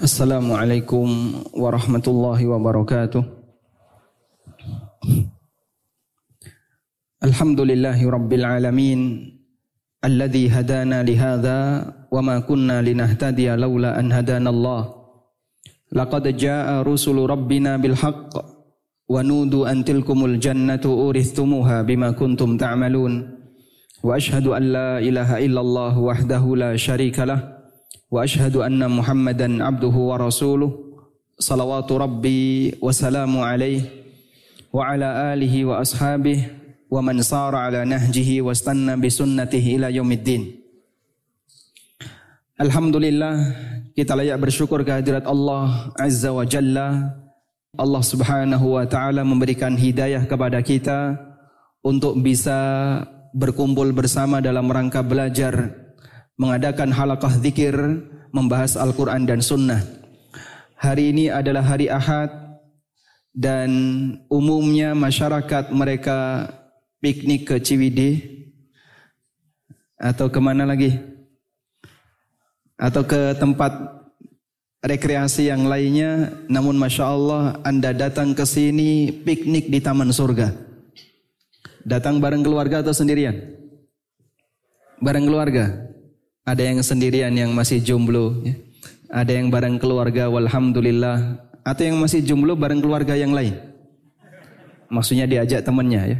السلام عليكم ورحمة الله وبركاته. الحمد لله رب العالمين الذي هدانا لهذا وما كنا لنهتدي لولا أن هدانا الله. لقد جاء رسل ربنا بالحق ونود أن تلكم الجنة أورثتموها بما كنتم تعملون. وأشهد أن لا إله إلا الله وحده لا شريك له. واشهد ان محمدا عبده ورسوله صلوات ربي وسلام عليه وعلى اله واصحابه ومن صار على نهجه واستنى بسنته الى يوم الدين Alhamdulillah kita layak bersyukur kehadirat Allah Azza wa Jalla Allah Subhanahu wa taala memberikan hidayah kepada kita untuk bisa berkumpul bersama dalam rangka belajar mengadakan halakah zikir, membahas Al-Quran dan Sunnah. Hari ini adalah hari Ahad dan umumnya masyarakat mereka piknik ke Ciwidey atau ke mana lagi? Atau ke tempat rekreasi yang lainnya. Namun Masya Allah Anda datang ke sini piknik di Taman Surga. Datang bareng keluarga atau sendirian? Bareng keluarga. Ada yang sendirian yang masih jomblo. Ya. Ada yang bareng keluarga walhamdulillah. Atau yang masih jomblo bareng keluarga yang lain. Maksudnya diajak temannya ya.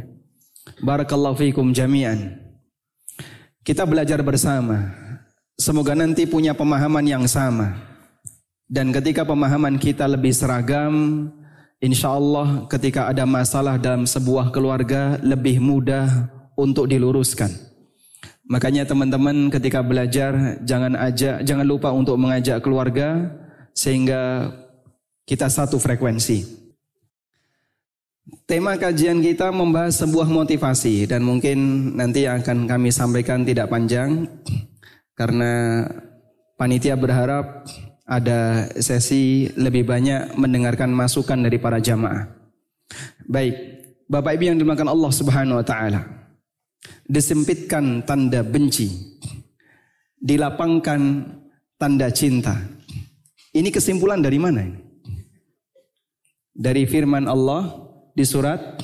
Barakallahu fiikum jami'an. Kita belajar bersama. Semoga nanti punya pemahaman yang sama. Dan ketika pemahaman kita lebih seragam, insya Allah ketika ada masalah dalam sebuah keluarga lebih mudah untuk diluruskan. Makanya teman-teman ketika belajar jangan ajak jangan lupa untuk mengajak keluarga sehingga kita satu frekuensi. Tema kajian kita membahas sebuah motivasi dan mungkin nanti akan kami sampaikan tidak panjang karena panitia berharap ada sesi lebih banyak mendengarkan masukan dari para jamaah. Baik, Bapak Ibu yang dimakan Allah Subhanahu wa taala disempitkan tanda benci, dilapangkan tanda cinta. Ini kesimpulan dari mana? Dari firman Allah di surat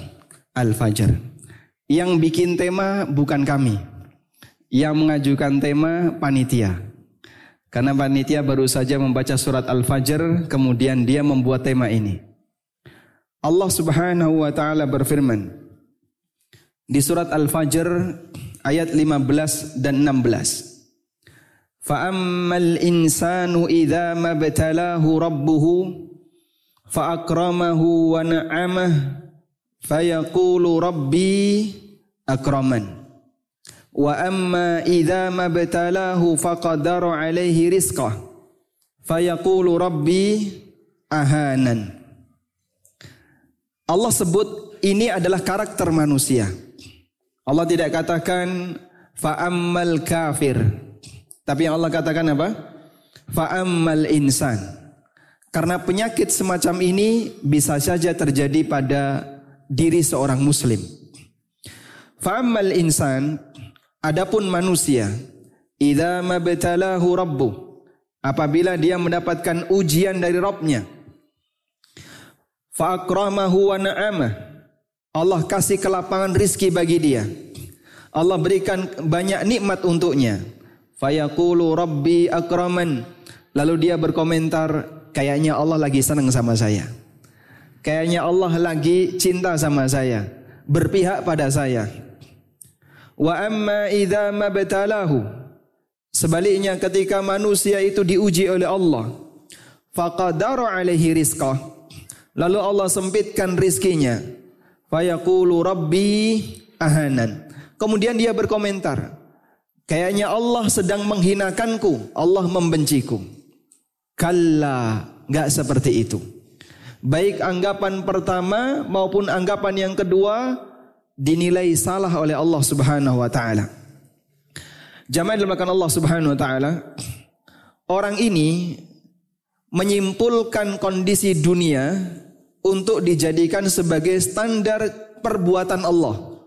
Al-Fajr. Yang bikin tema bukan kami. Yang mengajukan tema panitia. Karena panitia baru saja membaca surat Al-Fajr, kemudian dia membuat tema ini. Allah Subhanahu wa taala berfirman, di surat Al-Fajr ayat 15 dan 16. Fa'ammal insanu idza mabtalahu rabbuhu fa'akramahu wa na'amah fayaqulu rabbi akraman. Wa amma idza mabtalahu faqadara alaihi rizqah fayaqulu rabbi ahanan. Allah sebut ini adalah karakter manusia. Allah tidak katakan fa'ammal kafir. Tapi yang Allah katakan apa? Fa'ammal insan. Karena penyakit semacam ini bisa saja terjadi pada diri seorang muslim. Fa'ammal insan, adapun manusia, idza mabtalahu rabbuh, apabila dia mendapatkan ujian dari Rabbnya, fa'akramahu wa na'amah, Allah kasih kelapangan rizki bagi dia. Allah berikan banyak nikmat untuknya. Fayaqulu rabbi akraman. Lalu dia berkomentar, kayaknya Allah lagi senang sama saya. Kayaknya Allah lagi cinta sama saya. Berpihak pada saya. Wa amma idza mabtalahu. Sebaliknya ketika manusia itu diuji oleh Allah. Faqadara alaihi rizqah. Lalu Allah sempitkan rizkinya Fayaqulu rabbi ahanan. Kemudian dia berkomentar, kayaknya Allah sedang menghinakanku, Allah membenciku. Kalla, enggak seperti itu. Baik anggapan pertama maupun anggapan yang kedua dinilai salah oleh Allah Subhanahu wa taala. Jamaah dimakan Allah Subhanahu wa taala, orang ini menyimpulkan kondisi dunia untuk dijadikan sebagai standar perbuatan Allah.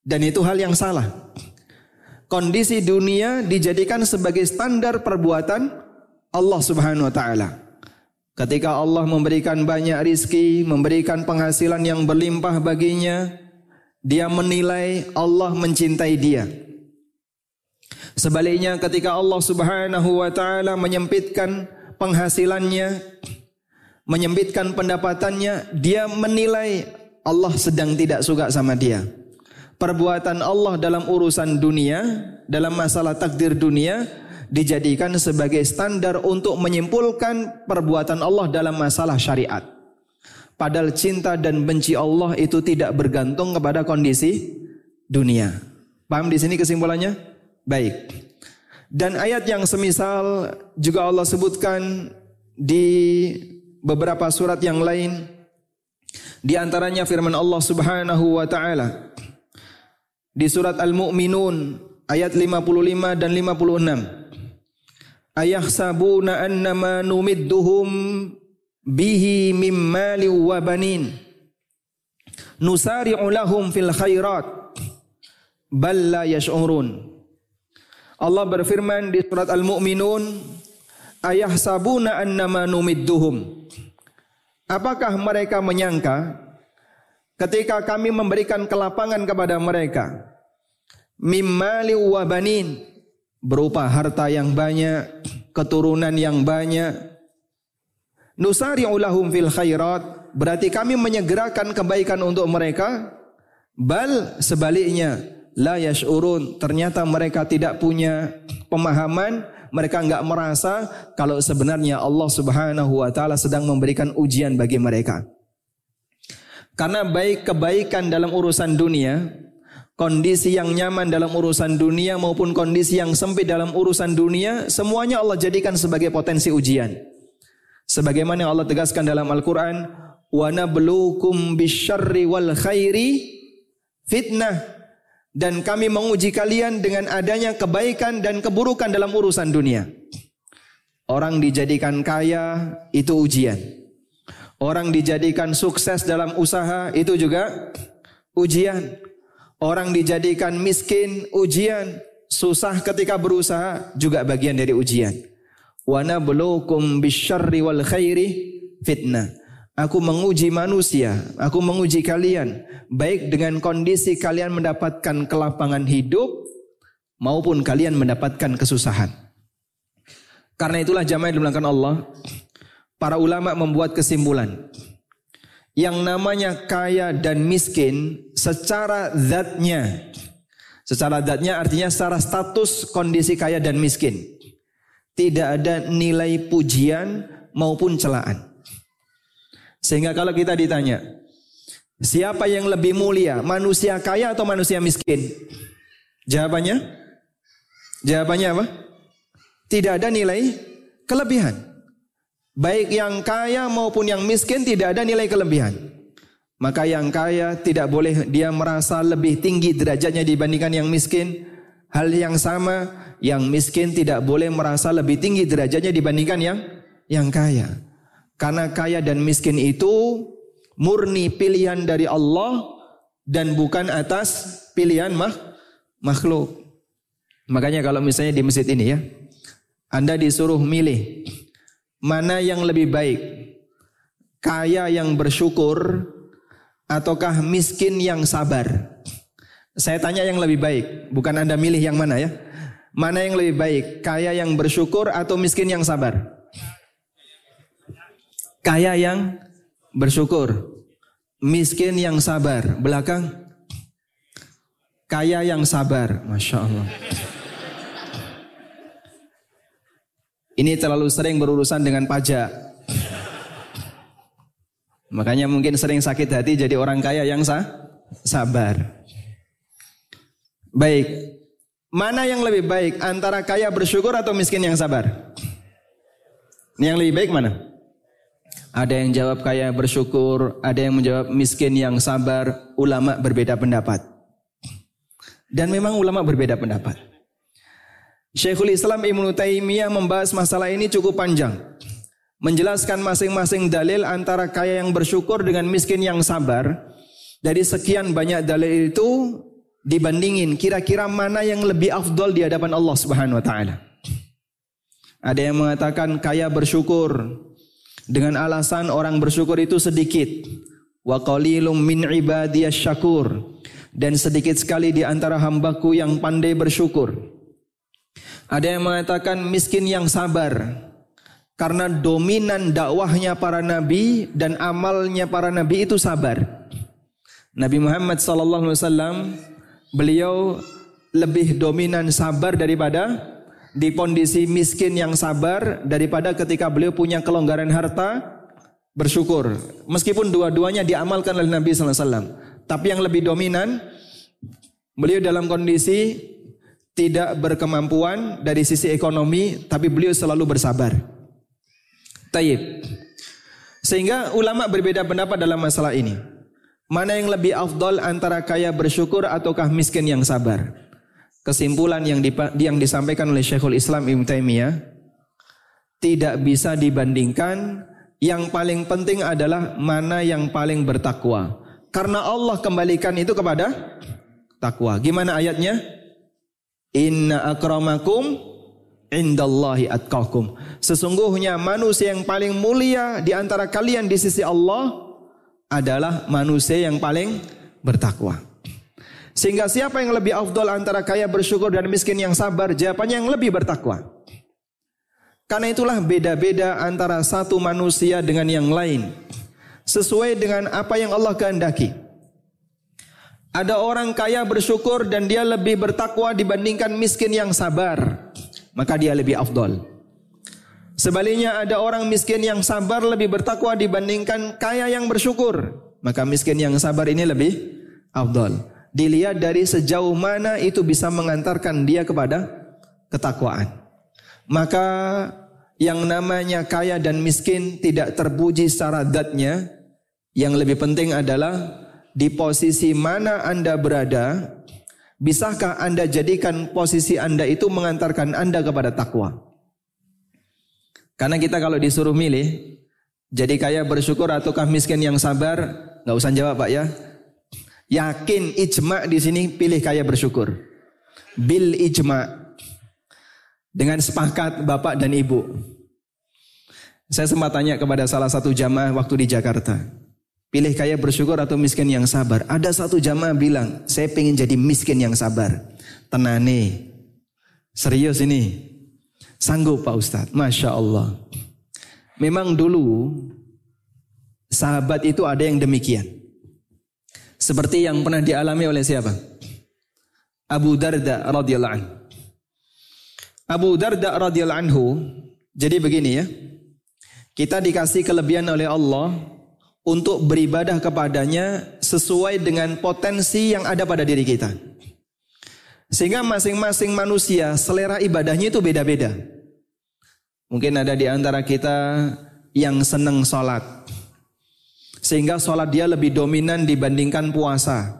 Dan itu hal yang salah. Kondisi dunia dijadikan sebagai standar perbuatan Allah Subhanahu wa taala. Ketika Allah memberikan banyak rizki, memberikan penghasilan yang berlimpah baginya, dia menilai Allah mencintai dia. Sebaliknya ketika Allah Subhanahu wa taala menyempitkan penghasilannya, menyempitkan pendapatannya, dia menilai Allah sedang tidak suka sama dia. Perbuatan Allah dalam urusan dunia, dalam masalah takdir dunia, dijadikan sebagai standar untuk menyimpulkan perbuatan Allah dalam masalah syariat. Padahal cinta dan benci Allah itu tidak bergantung kepada kondisi dunia. Paham di sini kesimpulannya? Baik. Dan ayat yang semisal juga Allah sebutkan di beberapa surat yang lain. Di antaranya firman Allah Subhanahu wa taala. Di surat Al-Mu'minun ayat 55 dan 56 ayahsabuna annama numidduhum bihi mim mali wa banin. Nusari'u lahum fil khairat bal la yash'urun. Allah berfirman di surat Al-Mu'minun ayahsabuna annama numidduhum Apakah mereka menyangka ketika kami memberikan kelapangan kepada mereka mimali wa berupa harta yang banyak, keturunan yang banyak. Nusari'u lahum fil khairat, berarti kami menyegerakan kebaikan untuk mereka. Bal sebaliknya, la yash'urun, ternyata mereka tidak punya pemahaman, mereka enggak merasa kalau sebenarnya Allah Subhanahu wa taala sedang memberikan ujian bagi mereka. Karena baik kebaikan dalam urusan dunia kondisi yang nyaman dalam urusan dunia maupun kondisi yang sempit dalam urusan dunia, semuanya Allah jadikan sebagai potensi ujian. Sebagaimana Allah tegaskan dalam Al-Quran, wa nabluukum wal khairi fitnah dan kami menguji kalian dengan adanya kebaikan dan keburukan dalam urusan dunia. Orang dijadikan kaya itu ujian. Orang dijadikan sukses dalam usaha itu juga ujian. Orang dijadikan miskin, ujian. Susah ketika berusaha, juga bagian dari ujian. Wa nabluukum bisyarri wal khairi fitnah. Aku menguji manusia, aku menguji kalian. Baik dengan kondisi kalian mendapatkan kelapangan hidup, maupun kalian mendapatkan kesusahan. Karena itulah jamaah yang Allah, para ulama membuat kesimpulan yang namanya kaya dan miskin secara zatnya. Secara zatnya artinya secara status kondisi kaya dan miskin. Tidak ada nilai pujian maupun celaan. Sehingga kalau kita ditanya, siapa yang lebih mulia, manusia kaya atau manusia miskin? Jawabannya? Jawabannya apa? Tidak ada nilai kelebihan. Baik yang kaya maupun yang miskin tidak ada nilai kelebihan. Maka yang kaya tidak boleh dia merasa lebih tinggi derajatnya dibandingkan yang miskin. Hal yang sama, yang miskin tidak boleh merasa lebih tinggi derajatnya dibandingkan yang yang kaya. Karena kaya dan miskin itu murni pilihan dari Allah dan bukan atas pilihan mah, makhluk. Makanya kalau misalnya di masjid ini ya, Anda disuruh milih Mana yang lebih baik? Kaya yang bersyukur ataukah miskin yang sabar? Saya tanya yang lebih baik, bukan Anda milih yang mana ya. Mana yang lebih baik? Kaya yang bersyukur atau miskin yang sabar? Kaya yang bersyukur. Miskin yang sabar. Belakang. Kaya yang sabar. Masya Allah. ini terlalu sering berurusan dengan pajak. Makanya mungkin sering sakit hati jadi orang kaya yang sah, sabar. Baik, mana yang lebih baik antara kaya bersyukur atau miskin yang sabar? Ini yang lebih baik mana? Ada yang jawab kaya bersyukur, ada yang menjawab miskin yang sabar. Ulama berbeda pendapat. Dan memang ulama berbeda pendapat. Syekhul Islam Ibnu Taimiyah membahas masalah ini cukup panjang. Menjelaskan masing-masing dalil antara kaya yang bersyukur dengan miskin yang sabar. Dari sekian banyak dalil itu dibandingin kira-kira mana yang lebih afdol di hadapan Allah Subhanahu wa taala. Ada yang mengatakan kaya bersyukur dengan alasan orang bersyukur itu sedikit. Wa qalilum min ibadiyas syakur dan sedikit sekali di antara hambaku yang pandai bersyukur. Ada yang mengatakan miskin yang sabar karena dominan dakwahnya para nabi dan amalnya para nabi itu sabar. Nabi Muhammad sallallahu alaihi wasallam beliau lebih dominan sabar daripada di kondisi miskin yang sabar daripada ketika beliau punya kelonggaran harta bersyukur. Meskipun dua-duanya diamalkan oleh Nabi sallallahu alaihi wasallam, tapi yang lebih dominan beliau dalam kondisi tidak berkemampuan dari sisi ekonomi, tapi beliau selalu bersabar. Taib. Sehingga ulama berbeda pendapat dalam masalah ini. Mana yang lebih afdol antara kaya bersyukur ataukah miskin yang sabar? Kesimpulan yang, yang disampaikan oleh Syekhul Islam Ibn Taimiyah tidak bisa dibandingkan yang paling penting adalah mana yang paling bertakwa. Karena Allah kembalikan itu kepada takwa. Gimana ayatnya? Inna akramakum indallahi atqakum. Sesungguhnya manusia yang paling mulia di antara kalian di sisi Allah adalah manusia yang paling bertakwa sehingga siapa yang lebih afdol antara kaya bersyukur dan miskin yang sabar? Jawabannya yang lebih bertakwa. Karena itulah beda-beda antara satu manusia dengan yang lain. Sesuai dengan apa yang Allah kehendaki. Ada orang kaya bersyukur dan dia lebih bertakwa dibandingkan miskin yang sabar. Maka dia lebih afdol. Sebaliknya ada orang miskin yang sabar lebih bertakwa dibandingkan kaya yang bersyukur. Maka miskin yang sabar ini lebih afdol dilihat dari sejauh mana itu bisa mengantarkan dia kepada ketakwaan. Maka yang namanya kaya dan miskin tidak terpuji secara datnya. Yang lebih penting adalah di posisi mana Anda berada, bisakah Anda jadikan posisi Anda itu mengantarkan Anda kepada takwa? Karena kita kalau disuruh milih, jadi kaya bersyukur ataukah miskin yang sabar, nggak usah jawab Pak ya. Yakin ijma di sini pilih kaya bersyukur. Bil ijma. Dengan sepakat bapak dan ibu. Saya sempat tanya kepada salah satu jamaah waktu di Jakarta. Pilih kaya bersyukur atau miskin yang sabar. Ada satu jamaah bilang, saya pengen jadi miskin yang sabar. Tenane. Serius ini. Sanggup Pak Ustadz. Masya Allah. Memang dulu sahabat itu ada yang demikian. Seperti yang pernah dialami oleh siapa? Abu Darda radhiyallahu anhu. Abu Darda radhiyallahu anhu jadi begini ya. Kita dikasih kelebihan oleh Allah untuk beribadah kepadanya sesuai dengan potensi yang ada pada diri kita. Sehingga masing-masing manusia selera ibadahnya itu beda-beda. Mungkin ada di antara kita yang senang sholat. Sehingga sholat dia lebih dominan dibandingkan puasa.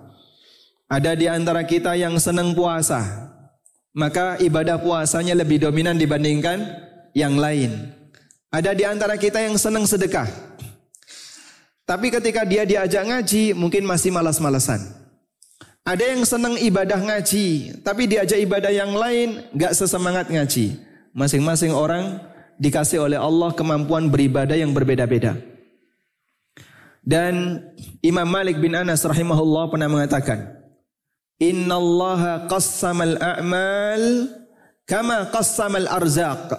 Ada di antara kita yang senang puasa. Maka ibadah puasanya lebih dominan dibandingkan yang lain. Ada di antara kita yang senang sedekah. Tapi ketika dia diajak ngaji mungkin masih malas-malasan. Ada yang senang ibadah ngaji, tapi diajak ibadah yang lain gak sesemangat ngaji. Masing-masing orang dikasih oleh Allah kemampuan beribadah yang berbeda-beda. Dan Imam Malik bin Anas rahimahullah pernah mengatakan, Inna Allah qassamal a'mal kama qassamal arzaq.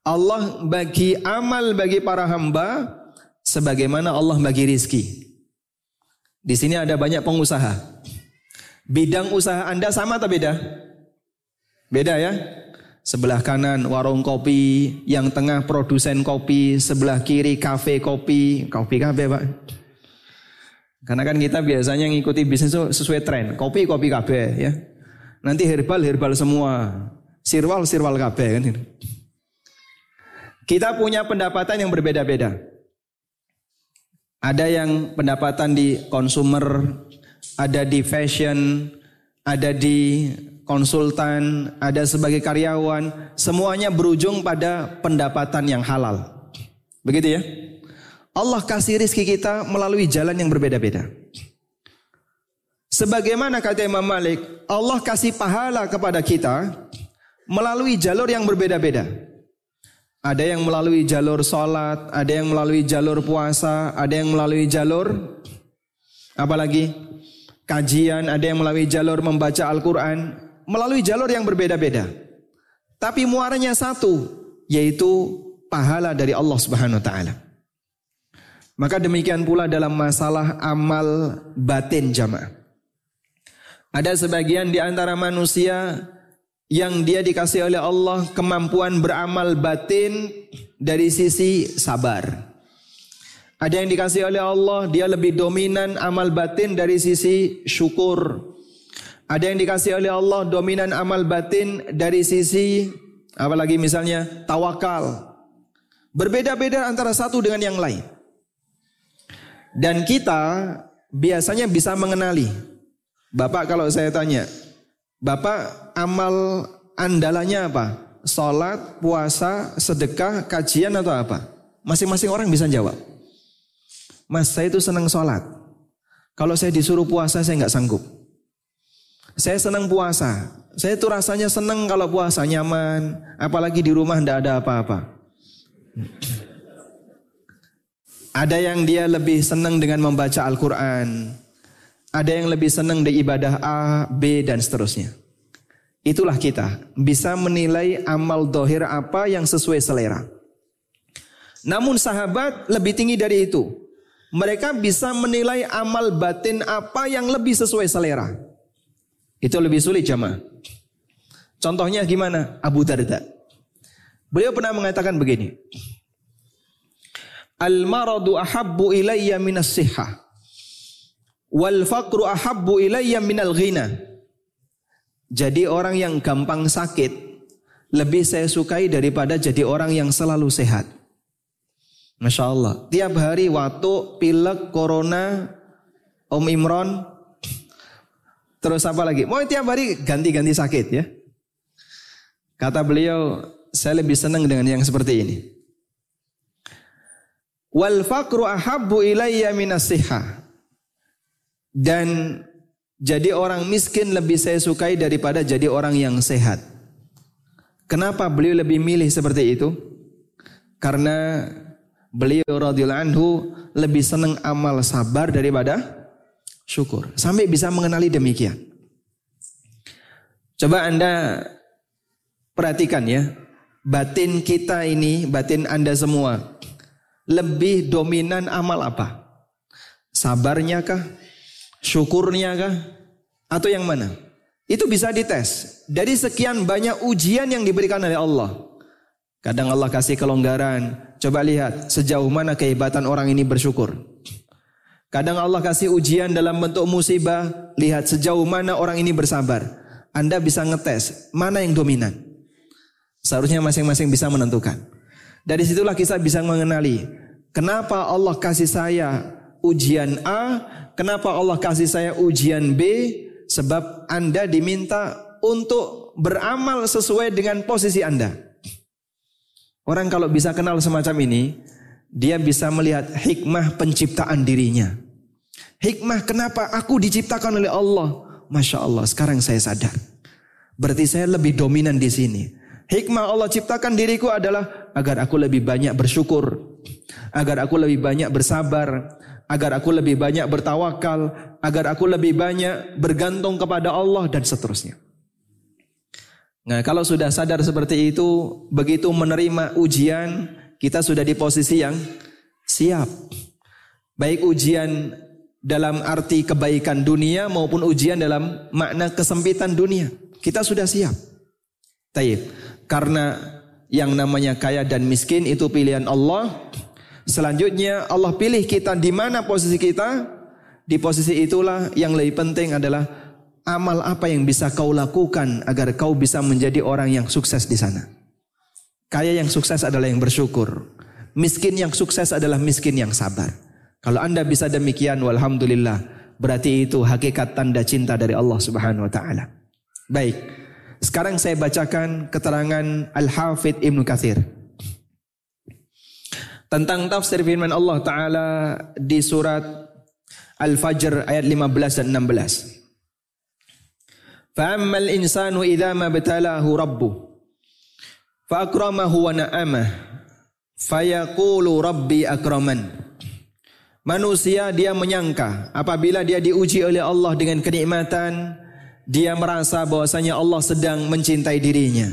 Allah bagi amal bagi para hamba sebagaimana Allah bagi rizki. Di sini ada banyak pengusaha. Bidang usaha Anda sama atau beda? Beda ya? Sebelah kanan warung kopi, yang tengah produsen kopi, sebelah kiri kafe kopi, kopi kafe pak. Karena kan kita biasanya ngikuti bisnis sesuai tren, kopi kopi kafe ya. Nanti herbal herbal semua, sirwal sirwal kafe kan. Kita punya pendapatan yang berbeda-beda. Ada yang pendapatan di consumer, ada di fashion, ada di konsultan, ada sebagai karyawan, semuanya berujung pada pendapatan yang halal. Begitu ya? Allah kasih rizki kita melalui jalan yang berbeda-beda. Sebagaimana kata Imam Malik, Allah kasih pahala kepada kita melalui jalur yang berbeda-beda. Ada yang melalui jalur sholat, ada yang melalui jalur puasa, ada yang melalui jalur apalagi kajian, ada yang melalui jalur membaca Al-Quran, melalui jalur yang berbeda-beda. Tapi muaranya satu, yaitu pahala dari Allah Subhanahu wa taala. Maka demikian pula dalam masalah amal batin jamaah. Ada sebagian di antara manusia yang dia dikasih oleh Allah kemampuan beramal batin dari sisi sabar. Ada yang dikasih oleh Allah dia lebih dominan amal batin dari sisi syukur. Ada yang dikasih oleh Allah dominan amal batin dari sisi apalagi misalnya tawakal. Berbeda-beda antara satu dengan yang lain. Dan kita biasanya bisa mengenali. Bapak kalau saya tanya, Bapak amal andalanya apa? Salat, puasa, sedekah, kajian atau apa? Masing-masing orang bisa jawab. Mas saya itu senang sholat. Kalau saya disuruh puasa saya nggak sanggup. Saya senang puasa. Saya itu rasanya senang kalau puasa nyaman. Apalagi di rumah tidak ada apa-apa. Ada yang dia lebih senang dengan membaca Al-Quran. Ada yang lebih senang di ibadah A, B, dan seterusnya. Itulah kita. Bisa menilai amal dohir apa yang sesuai selera. Namun sahabat lebih tinggi dari itu. Mereka bisa menilai amal batin apa yang lebih sesuai selera. Itu lebih sulit jamaah. Contohnya gimana? Abu Darda. Beliau pernah mengatakan begini. Al-maradu ahabbu ilayya minas sihah. Wal faqru ahabbu ilayya minal ghina. Jadi orang yang gampang sakit lebih saya sukai daripada jadi orang yang selalu sehat. Masya Allah. Tiap hari waktu pilek, corona, Om Imron, terus apa lagi? Mau tiap hari ganti-ganti sakit ya. Kata beliau, saya lebih senang dengan yang seperti ini. Wal faqru ahabbu ilayya minas. Dan jadi orang miskin lebih saya sukai daripada jadi orang yang sehat. Kenapa beliau lebih milih seperti itu? Karena beliau radhiyallahu anhu lebih senang amal sabar daripada syukur. Sampai bisa mengenali demikian. Coba Anda perhatikan ya. Batin kita ini, batin Anda semua. Lebih dominan amal apa? Sabarnya kah? Syukurnya kah? Atau yang mana? Itu bisa dites. Dari sekian banyak ujian yang diberikan oleh Allah. Kadang Allah kasih kelonggaran. Coba lihat sejauh mana kehebatan orang ini bersyukur. Kadang Allah kasih ujian dalam bentuk musibah. Lihat sejauh mana orang ini bersabar. Anda bisa ngetes mana yang dominan. Seharusnya masing-masing bisa menentukan. Dari situlah kita bisa mengenali. Kenapa Allah kasih saya ujian A, kenapa Allah kasih saya ujian B? Sebab Anda diminta untuk beramal sesuai dengan posisi Anda. Orang kalau bisa kenal semacam ini, dia bisa melihat hikmah penciptaan dirinya. Hikmah kenapa aku diciptakan oleh Allah. Masya Allah, sekarang saya sadar. Berarti saya lebih dominan di sini. Hikmah Allah ciptakan diriku adalah agar aku lebih banyak bersyukur, agar aku lebih banyak bersabar, agar aku lebih banyak bertawakal, agar aku lebih banyak bergantung kepada Allah dan seterusnya. Nah, kalau sudah sadar seperti itu, begitu menerima ujian, kita sudah di posisi yang siap. Baik ujian dalam arti kebaikan dunia maupun ujian dalam makna kesempitan dunia. Kita sudah siap. Taib. Karena yang namanya kaya dan miskin itu pilihan Allah. Selanjutnya Allah pilih kita di mana posisi kita. Di posisi itulah yang lebih penting adalah amal apa yang bisa kau lakukan agar kau bisa menjadi orang yang sukses di sana. Kaya yang sukses adalah yang bersyukur. Miskin yang sukses adalah miskin yang sabar. Kalau anda bisa demikian, walhamdulillah. Berarti itu hakikat tanda cinta dari Allah subhanahu wa ta'ala. Baik. Sekarang saya bacakan keterangan Al-Hafidh Ibnu Kathir tentang tafsir firman Allah taala di surat Al-Fajr ayat 15 dan 16. فَأَمَّا الْإِنسَانُ إِذَا مَا بَتَلَاهُ رَبُّهُ فَأَكْرَمَهُ وَنَعَمَهُ fayaqulu rabbi akraman. Manusia dia menyangka apabila dia diuji oleh Allah dengan kenikmatan, dia merasa bahwasanya Allah sedang mencintai dirinya.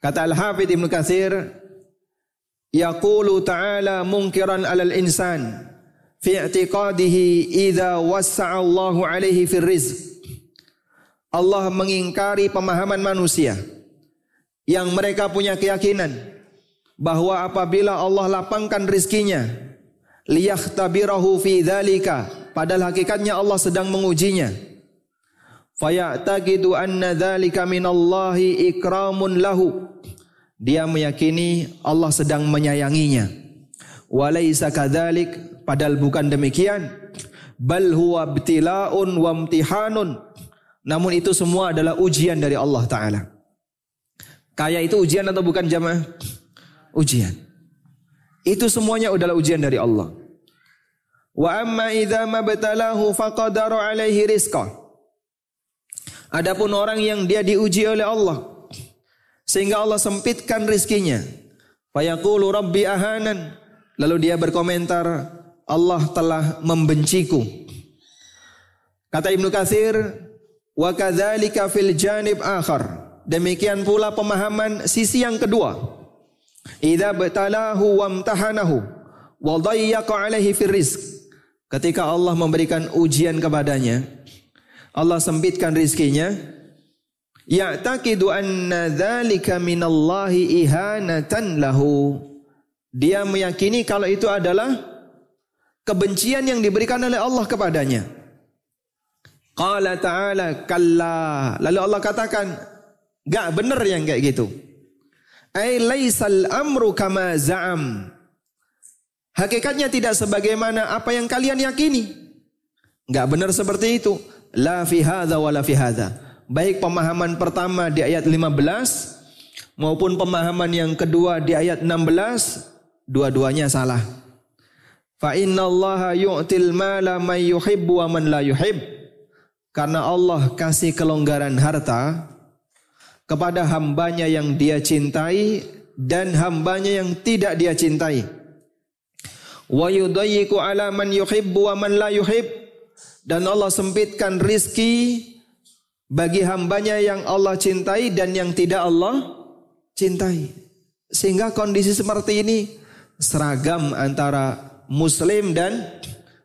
Kata Al-Hafidh Ibnu Katsir, yaqulu ta'ala munkiran 'alal insan fi i'tiqadihi idza wassa'a Allahu 'alaihi fir rizq. Allah mengingkari pemahaman manusia yang mereka punya keyakinan bahwa apabila Allah lapangkan rizkinya liyahtabirahu fi dzalika padahal hakikatnya Allah sedang mengujinya. Fayataqidu anna dzalika minallahi ikramun lahu. Dia meyakini Allah sedang menyayanginya. Walaisa kadzalik. Padahal bukan demikian. Bal huwa ibtilaun wa imtihanun. Namun itu semua adalah ujian dari Allah taala. Kaya itu ujian atau bukan jamaah? Ujian. Itu semuanya adalah ujian dari Allah. Wa amma idza mabtalahu faqadara alaihi rizqa. Adapun orang yang dia diuji oleh Allah sehingga Allah sempitkan rizkinya. Fayaqulu rabbi ahanan. Lalu dia berkomentar, Allah telah membenciku. Kata Ibnu Katsir, wa kadzalika fil janib akhar. Demikian pula pemahaman sisi yang kedua. Idza batalahu wa amtahanahu wa dayyaqa alaihi fir rizq. Ketika Allah memberikan ujian kepadanya, Allah sempitkan rizkinya, ya'taqidu anna dzalika minallahi ihanatan lahu. Dia meyakini kalau itu adalah kebencian yang diberikan oleh Allah kepadanya. Qala ta'ala kalla. Lalu Allah katakan, gak benar yang kayak gitu. Ai laisal amru kama za'am. Hakikatnya tidak sebagaimana apa yang kalian yakini. Enggak benar seperti itu. La fi hadza wa la fi hadza. Baik pemahaman pertama di ayat 15 maupun pemahaman yang kedua di ayat 16 dua-duanya salah. Fa innallaha yu'til mala may yuhibbu wa man la yuhib. Karena Allah kasih kelonggaran harta kepada hambanya yang dia cintai dan hambanya yang tidak dia cintai. Wa yudayyiku ala man yuhibbu wa man la yuhib. Dan Allah sempitkan rizki bagi hambanya yang Allah cintai dan yang tidak Allah cintai. Sehingga kondisi seperti ini seragam antara muslim dan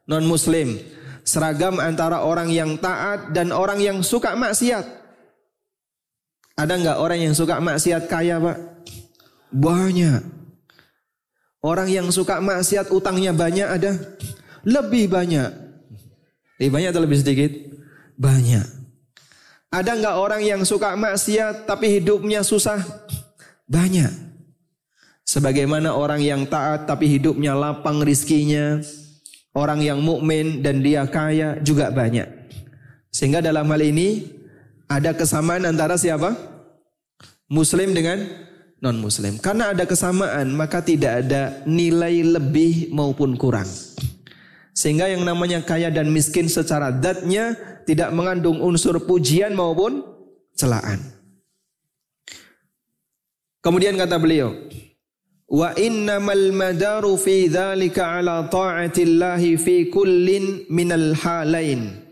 non muslim. Seragam antara orang yang taat dan orang yang suka maksiat. Ada nggak orang yang suka maksiat kaya pak? Banyak. Orang yang suka maksiat utangnya banyak ada? Lebih banyak. Lebih banyak atau lebih sedikit? Banyak. Ada nggak orang yang suka maksiat tapi hidupnya susah? Banyak. Sebagaimana orang yang taat tapi hidupnya lapang rizkinya. Orang yang mukmin dan dia kaya juga banyak. Sehingga dalam hal ini ada kesamaan antara siapa? Muslim dengan non muslim. Karena ada kesamaan, maka tidak ada nilai lebih maupun kurang. Sehingga yang namanya kaya dan miskin secara datnya tidak mengandung unsur pujian maupun celaan. Kemudian kata beliau, Wa innamal madaru fi dzalika ala ta'atillahi fi kullin minal halain.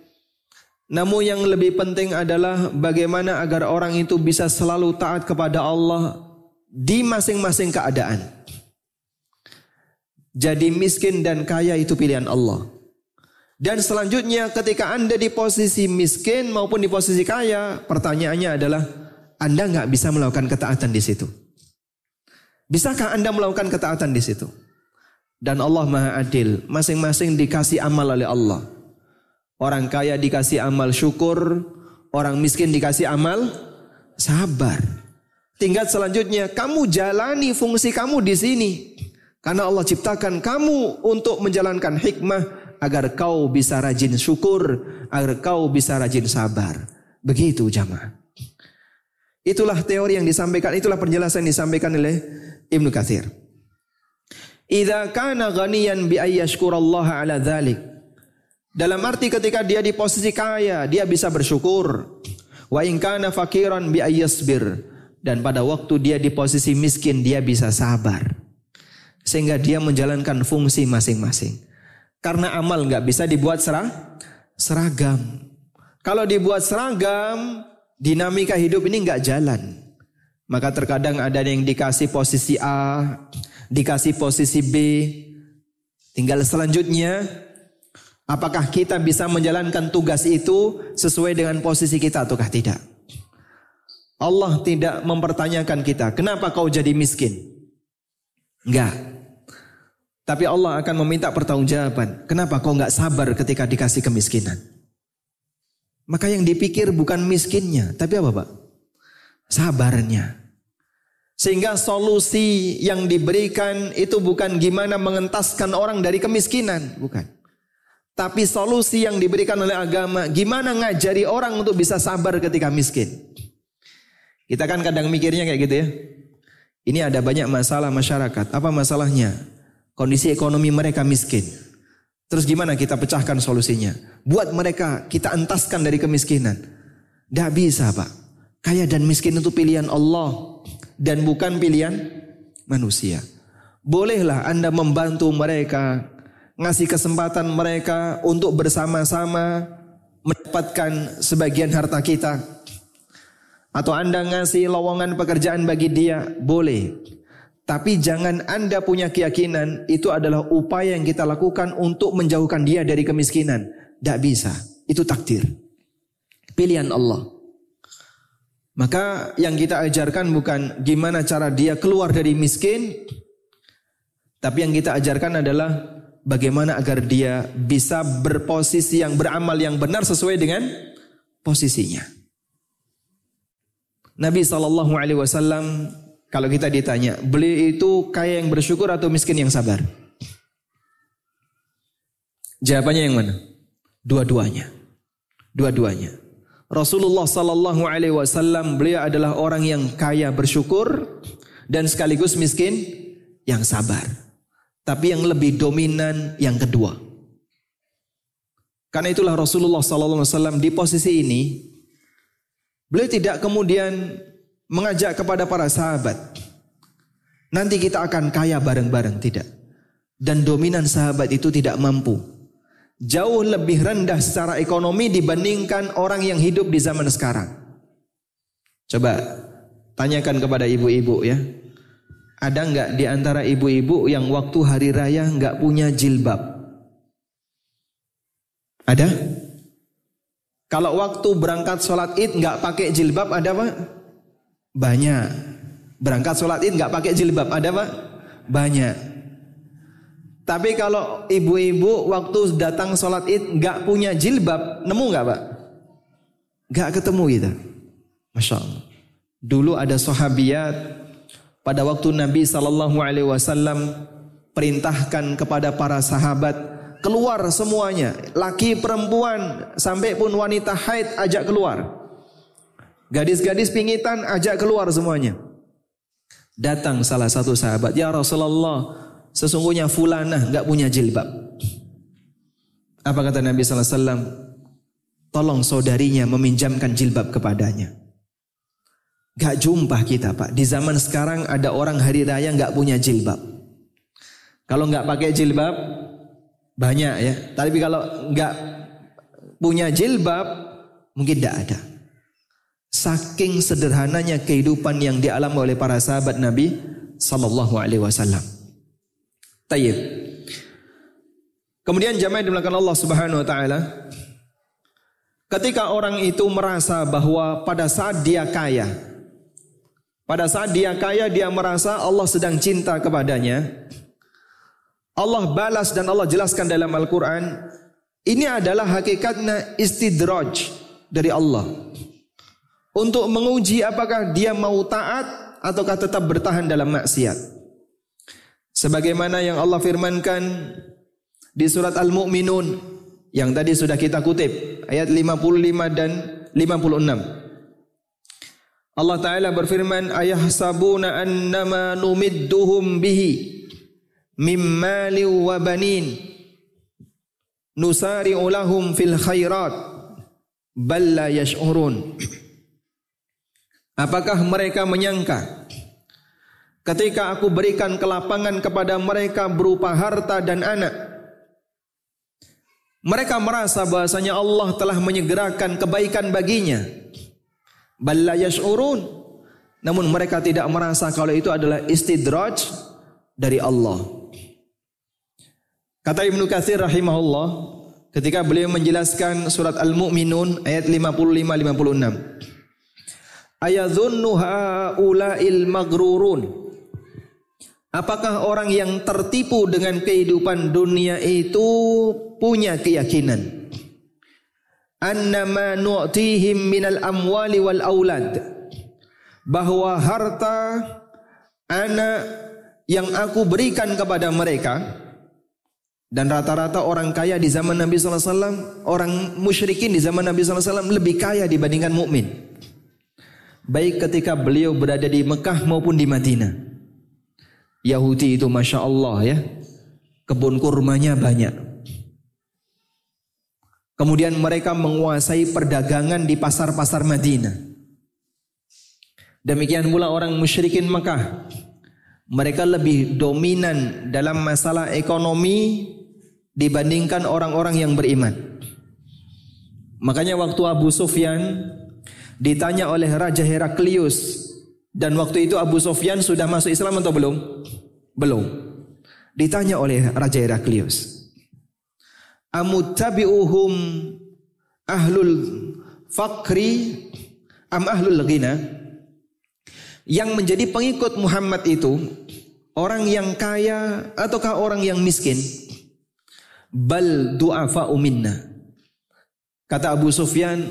Namun yang lebih penting adalah bagaimana agar orang itu bisa selalu taat kepada Allah di masing-masing keadaan. Jadi miskin dan kaya itu pilihan Allah. Dan selanjutnya ketika Anda di posisi miskin maupun di posisi kaya, pertanyaannya adalah Anda nggak bisa melakukan ketaatan di situ. Bisakah Anda melakukan ketaatan di situ? Dan Allah Maha Adil, masing-masing dikasih amal oleh Allah. Orang kaya dikasih amal syukur, orang miskin dikasih amal sabar. Tinggal selanjutnya kamu jalani fungsi kamu di sini. Karena Allah ciptakan kamu untuk menjalankan hikmah agar kau bisa rajin syukur, agar kau bisa rajin sabar. Begitu jamaah. Itulah teori yang disampaikan, itulah penjelasan yang disampaikan oleh Ibnu Katsir. Idza kana ghaniyan bi ayyashkurallaha ala dzalik. Dalam arti ketika dia di posisi kaya, dia bisa bersyukur. Wa in kana fakiran bi ayyasbir. Dan pada waktu dia di posisi miskin, dia bisa sabar. sehingga dia menjalankan fungsi masing-masing. Karena amal nggak bisa dibuat serah, seragam. Kalau dibuat seragam, dinamika hidup ini nggak jalan. Maka terkadang ada yang dikasih posisi A, dikasih posisi B. Tinggal selanjutnya, apakah kita bisa menjalankan tugas itu sesuai dengan posisi kita ataukah tidak? Allah tidak mempertanyakan kita, kenapa kau jadi miskin? Enggak. Tapi Allah akan meminta pertanggungjawaban. Kenapa kau nggak sabar ketika dikasih kemiskinan? Maka yang dipikir bukan miskinnya, tapi apa Pak? Sabarnya. Sehingga solusi yang diberikan itu bukan gimana mengentaskan orang dari kemiskinan, bukan. Tapi solusi yang diberikan oleh agama, gimana ngajari orang untuk bisa sabar ketika miskin. Kita kan kadang mikirnya kayak gitu ya. Ini ada banyak masalah masyarakat. Apa masalahnya? Kondisi ekonomi mereka miskin. Terus gimana kita pecahkan solusinya? Buat mereka kita entaskan dari kemiskinan. Tidak bisa pak. Kaya dan miskin itu pilihan Allah. Dan bukan pilihan manusia. Bolehlah anda membantu mereka. Ngasih kesempatan mereka untuk bersama-sama mendapatkan sebagian harta kita. Atau anda ngasih lowongan pekerjaan bagi dia. Boleh. Tapi jangan Anda punya keyakinan itu adalah upaya yang kita lakukan untuk menjauhkan dia dari kemiskinan. Tidak bisa. Itu takdir. Pilihan Allah. Maka yang kita ajarkan bukan gimana cara dia keluar dari miskin. Tapi yang kita ajarkan adalah bagaimana agar dia bisa berposisi yang beramal yang benar sesuai dengan posisinya. Nabi Shallallahu Alaihi Wasallam kalau kita ditanya, beli itu kaya yang bersyukur atau miskin yang sabar? Jawabannya yang mana? Dua-duanya. Dua-duanya. Rasulullah sallallahu alaihi wasallam beliau adalah orang yang kaya bersyukur dan sekaligus miskin yang sabar. Tapi yang lebih dominan yang kedua. Karena itulah Rasulullah wasallam di posisi ini beliau tidak kemudian mengajak kepada para sahabat. Nanti kita akan kaya bareng-bareng, tidak. Dan dominan sahabat itu tidak mampu. Jauh lebih rendah secara ekonomi dibandingkan orang yang hidup di zaman sekarang. Coba tanyakan kepada ibu-ibu ya. Ada nggak di antara ibu-ibu yang waktu hari raya nggak punya jilbab? Ada? Kalau waktu berangkat sholat id nggak pakai jilbab ada pak? Banyak. Berangkat sholat id nggak pakai jilbab ada pak? Banyak. Tapi kalau ibu-ibu waktu datang sholat id nggak punya jilbab, nemu nggak pak? Nggak ketemu gitu. Masya Allah. Dulu ada sahabiat pada waktu Nabi Shallallahu Alaihi Wasallam perintahkan kepada para sahabat keluar semuanya, laki perempuan sampai pun wanita haid ajak keluar. Gadis-gadis pingitan ajak keluar semuanya. Datang salah satu sahabat, "Ya Rasulullah, sesungguhnya fulanah enggak punya jilbab." Apa kata Nabi sallallahu alaihi wasallam? Tolong saudarinya meminjamkan jilbab kepadanya. Gak jumpa kita pak. Di zaman sekarang ada orang hari raya nggak punya jilbab. Kalau nggak pakai jilbab banyak ya. Tapi kalau nggak punya jilbab mungkin tidak ada. Saking sederhananya kehidupan yang dialami oleh para sahabat Nabi sallallahu alaihi wasallam. Tayyib. Kemudian jamaah dimulakan Allah Subhanahu wa taala. Ketika orang itu merasa bahwa pada saat dia kaya, pada saat dia kaya dia merasa Allah sedang cinta kepadanya. Allah balas dan Allah jelaskan dalam Al-Quran. Ini adalah hakikatnya istidraj dari Allah untuk menguji apakah dia mau taat ataukah tetap bertahan dalam maksiat. Sebagaimana yang Allah firmankan di surat Al-Mu'minun yang tadi sudah kita kutip ayat 55 dan 56. Allah Ta'ala berfirman ayahsabuna annama numidduhum bihi mimmali wa banin nusari'u lahum fil khairat bal la yash'urun Apakah mereka menyangka ketika aku berikan kelapangan kepada mereka berupa harta dan anak. Mereka merasa bahasanya Allah telah menyegerakan kebaikan baginya. Balla yash'urun. Namun mereka tidak merasa kalau itu adalah istidraj dari Allah. Kata Ibnu Katsir rahimahullah ketika beliau menjelaskan surat Al-Mu'minun ayat 55 56. Ayadhunnu haula'il magrurun Apakah orang yang tertipu dengan kehidupan dunia itu punya keyakinan annama nu'tihim minal amwali wal aulad bahwa harta anak yang aku berikan kepada mereka dan rata-rata orang kaya di zaman Nabi SAW orang musyrikin di zaman Nabi SAW lebih kaya dibandingkan mukmin baik ketika beliau berada di Mekah maupun di Madinah Yahudi itu Masya Allah ya. Kebun kurmanya banyak. Kemudian mereka menguasai perdagangan di pasar-pasar Madinah. Demikian pula orang musyrikin Mekah. Mereka lebih dominan dalam masalah ekonomi dibandingkan orang-orang yang beriman. Makanya waktu Abu Sufyan ditanya oleh Raja Heraklius dan waktu itu Abu Sofyan sudah masuk Islam atau belum? Belum. Ditanya oleh Raja Heraklius. Amuttabi'uhum ahlul fakri am ahlul ghina? Yang menjadi pengikut Muhammad itu orang yang kaya ataukah orang yang miskin? Bal du'afa minna. Kata Abu Sufyan,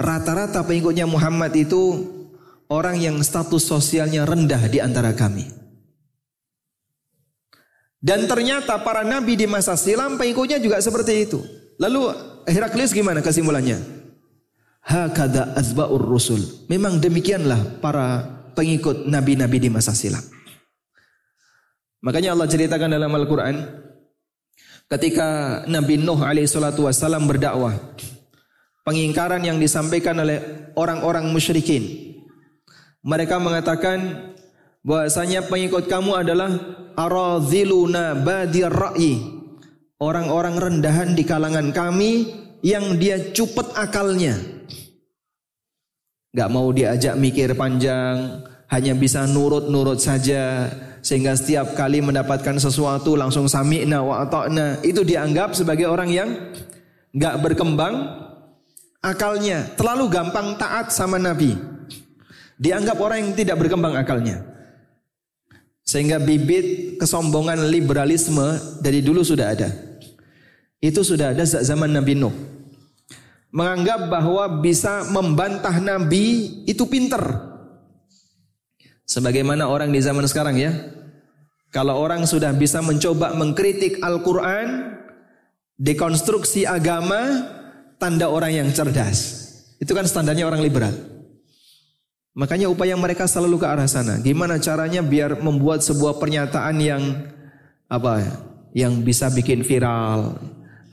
rata-rata pengikutnya Muhammad itu orang yang status sosialnya rendah di antara kami. Dan ternyata para nabi di masa silam pengikutnya juga seperti itu. Lalu Heraklius gimana kesimpulannya? Hakada azba'ur rusul. Memang demikianlah para pengikut nabi-nabi di masa silam. Makanya Allah ceritakan dalam Al-Quran. Ketika Nabi Nuh alaihissalatu wassalam berdakwah. Pengingkaran yang disampaikan oleh orang-orang musyrikin. Mereka mengatakan bahwasanya pengikut kamu adalah araziluna badir ra'yi. Orang-orang rendahan di kalangan kami yang dia cupet akalnya. Gak mau diajak mikir panjang, hanya bisa nurut-nurut saja sehingga setiap kali mendapatkan sesuatu langsung sami'na wa ata'na itu dianggap sebagai orang yang gak berkembang akalnya, terlalu gampang taat sama Nabi. Dianggap orang yang tidak berkembang akalnya. Sehingga bibit kesombongan liberalisme dari dulu sudah ada. Itu sudah ada zaman Nabi Nuh. Menganggap bahwa bisa membantah Nabi itu pinter. Sebagaimana orang di zaman sekarang ya. Kalau orang sudah bisa mencoba mengkritik Al-Quran, dekonstruksi agama, tanda orang yang cerdas. Itu kan standarnya orang liberal. Makanya upaya mereka selalu ke arah sana. Gimana caranya biar membuat sebuah pernyataan yang apa? Yang bisa bikin viral,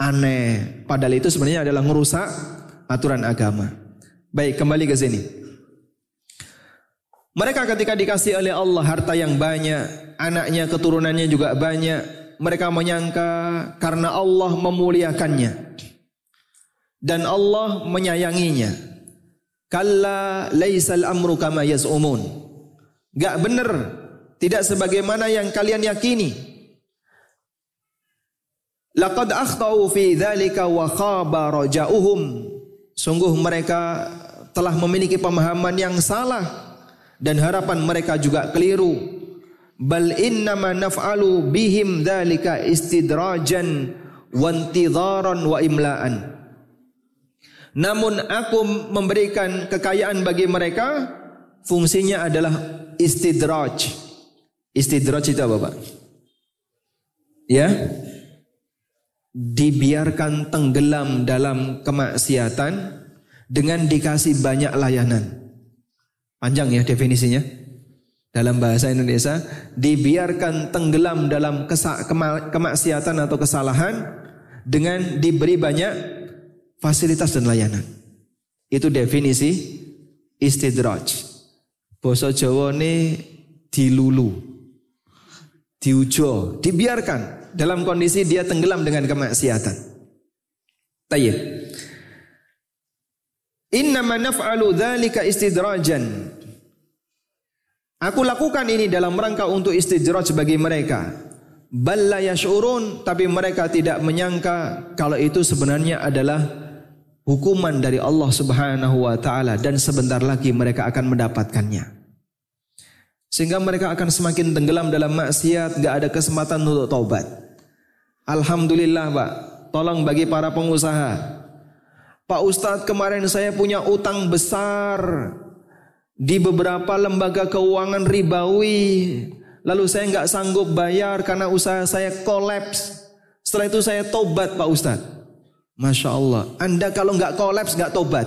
aneh. Padahal itu sebenarnya adalah merusak aturan agama. Baik, kembali ke sini. Mereka ketika dikasih oleh Allah harta yang banyak, anaknya keturunannya juga banyak, mereka menyangka karena Allah memuliakannya dan Allah menyayanginya. Kalla laisal amru kama yaz'umun. Gak benar. Tidak sebagaimana yang kalian yakini. Laqad akhtau fi dzalika wa khaba raja'uhum. Sungguh mereka telah memiliki pemahaman yang salah dan harapan mereka juga keliru. Bal innama naf'alu bihim dzalika istidrajan wa intidharan wa imla'an. Namun aku memberikan kekayaan bagi mereka fungsinya adalah istidraj. Istidraj itu apa Pak? Ya. Dibiarkan tenggelam dalam kemaksiatan dengan dikasih banyak layanan. Panjang ya definisinya. Dalam bahasa Indonesia, dibiarkan tenggelam dalam kemaksiatan atau kesalahan dengan diberi banyak fasilitas dan layanan. Itu definisi istidraj. Boso Jawa ini dilulu. diujo, dibiarkan dalam kondisi dia tenggelam dengan kemaksiatan. Tayyib. Innama naf'alu dzalika istidrajan. Aku lakukan ini dalam rangka untuk istidraj bagi mereka. Balla yash'urun tapi mereka tidak menyangka kalau itu sebenarnya adalah hukuman dari Allah Subhanahu wa taala dan sebentar lagi mereka akan mendapatkannya. Sehingga mereka akan semakin tenggelam dalam maksiat, gak ada kesempatan untuk taubat. Alhamdulillah Pak, tolong bagi para pengusaha. Pak Ustadz kemarin saya punya utang besar di beberapa lembaga keuangan ribawi. Lalu saya nggak sanggup bayar karena usaha saya kolaps. Setelah itu saya tobat Pak Ustadz. Masya Allah. Anda kalau nggak kolaps nggak tobat.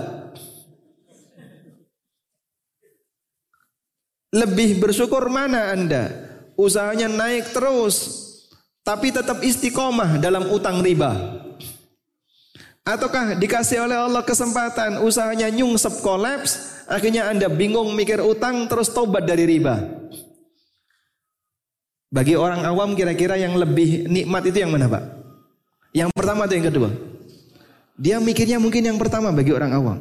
Lebih bersyukur mana Anda? Usahanya naik terus, tapi tetap istiqomah dalam utang riba. Ataukah dikasih oleh Allah kesempatan usahanya nyungsep kolaps, akhirnya Anda bingung mikir utang terus tobat dari riba. Bagi orang awam kira-kira yang lebih nikmat itu yang mana Pak? Yang pertama atau yang kedua? Dia mikirnya mungkin yang pertama bagi orang awam.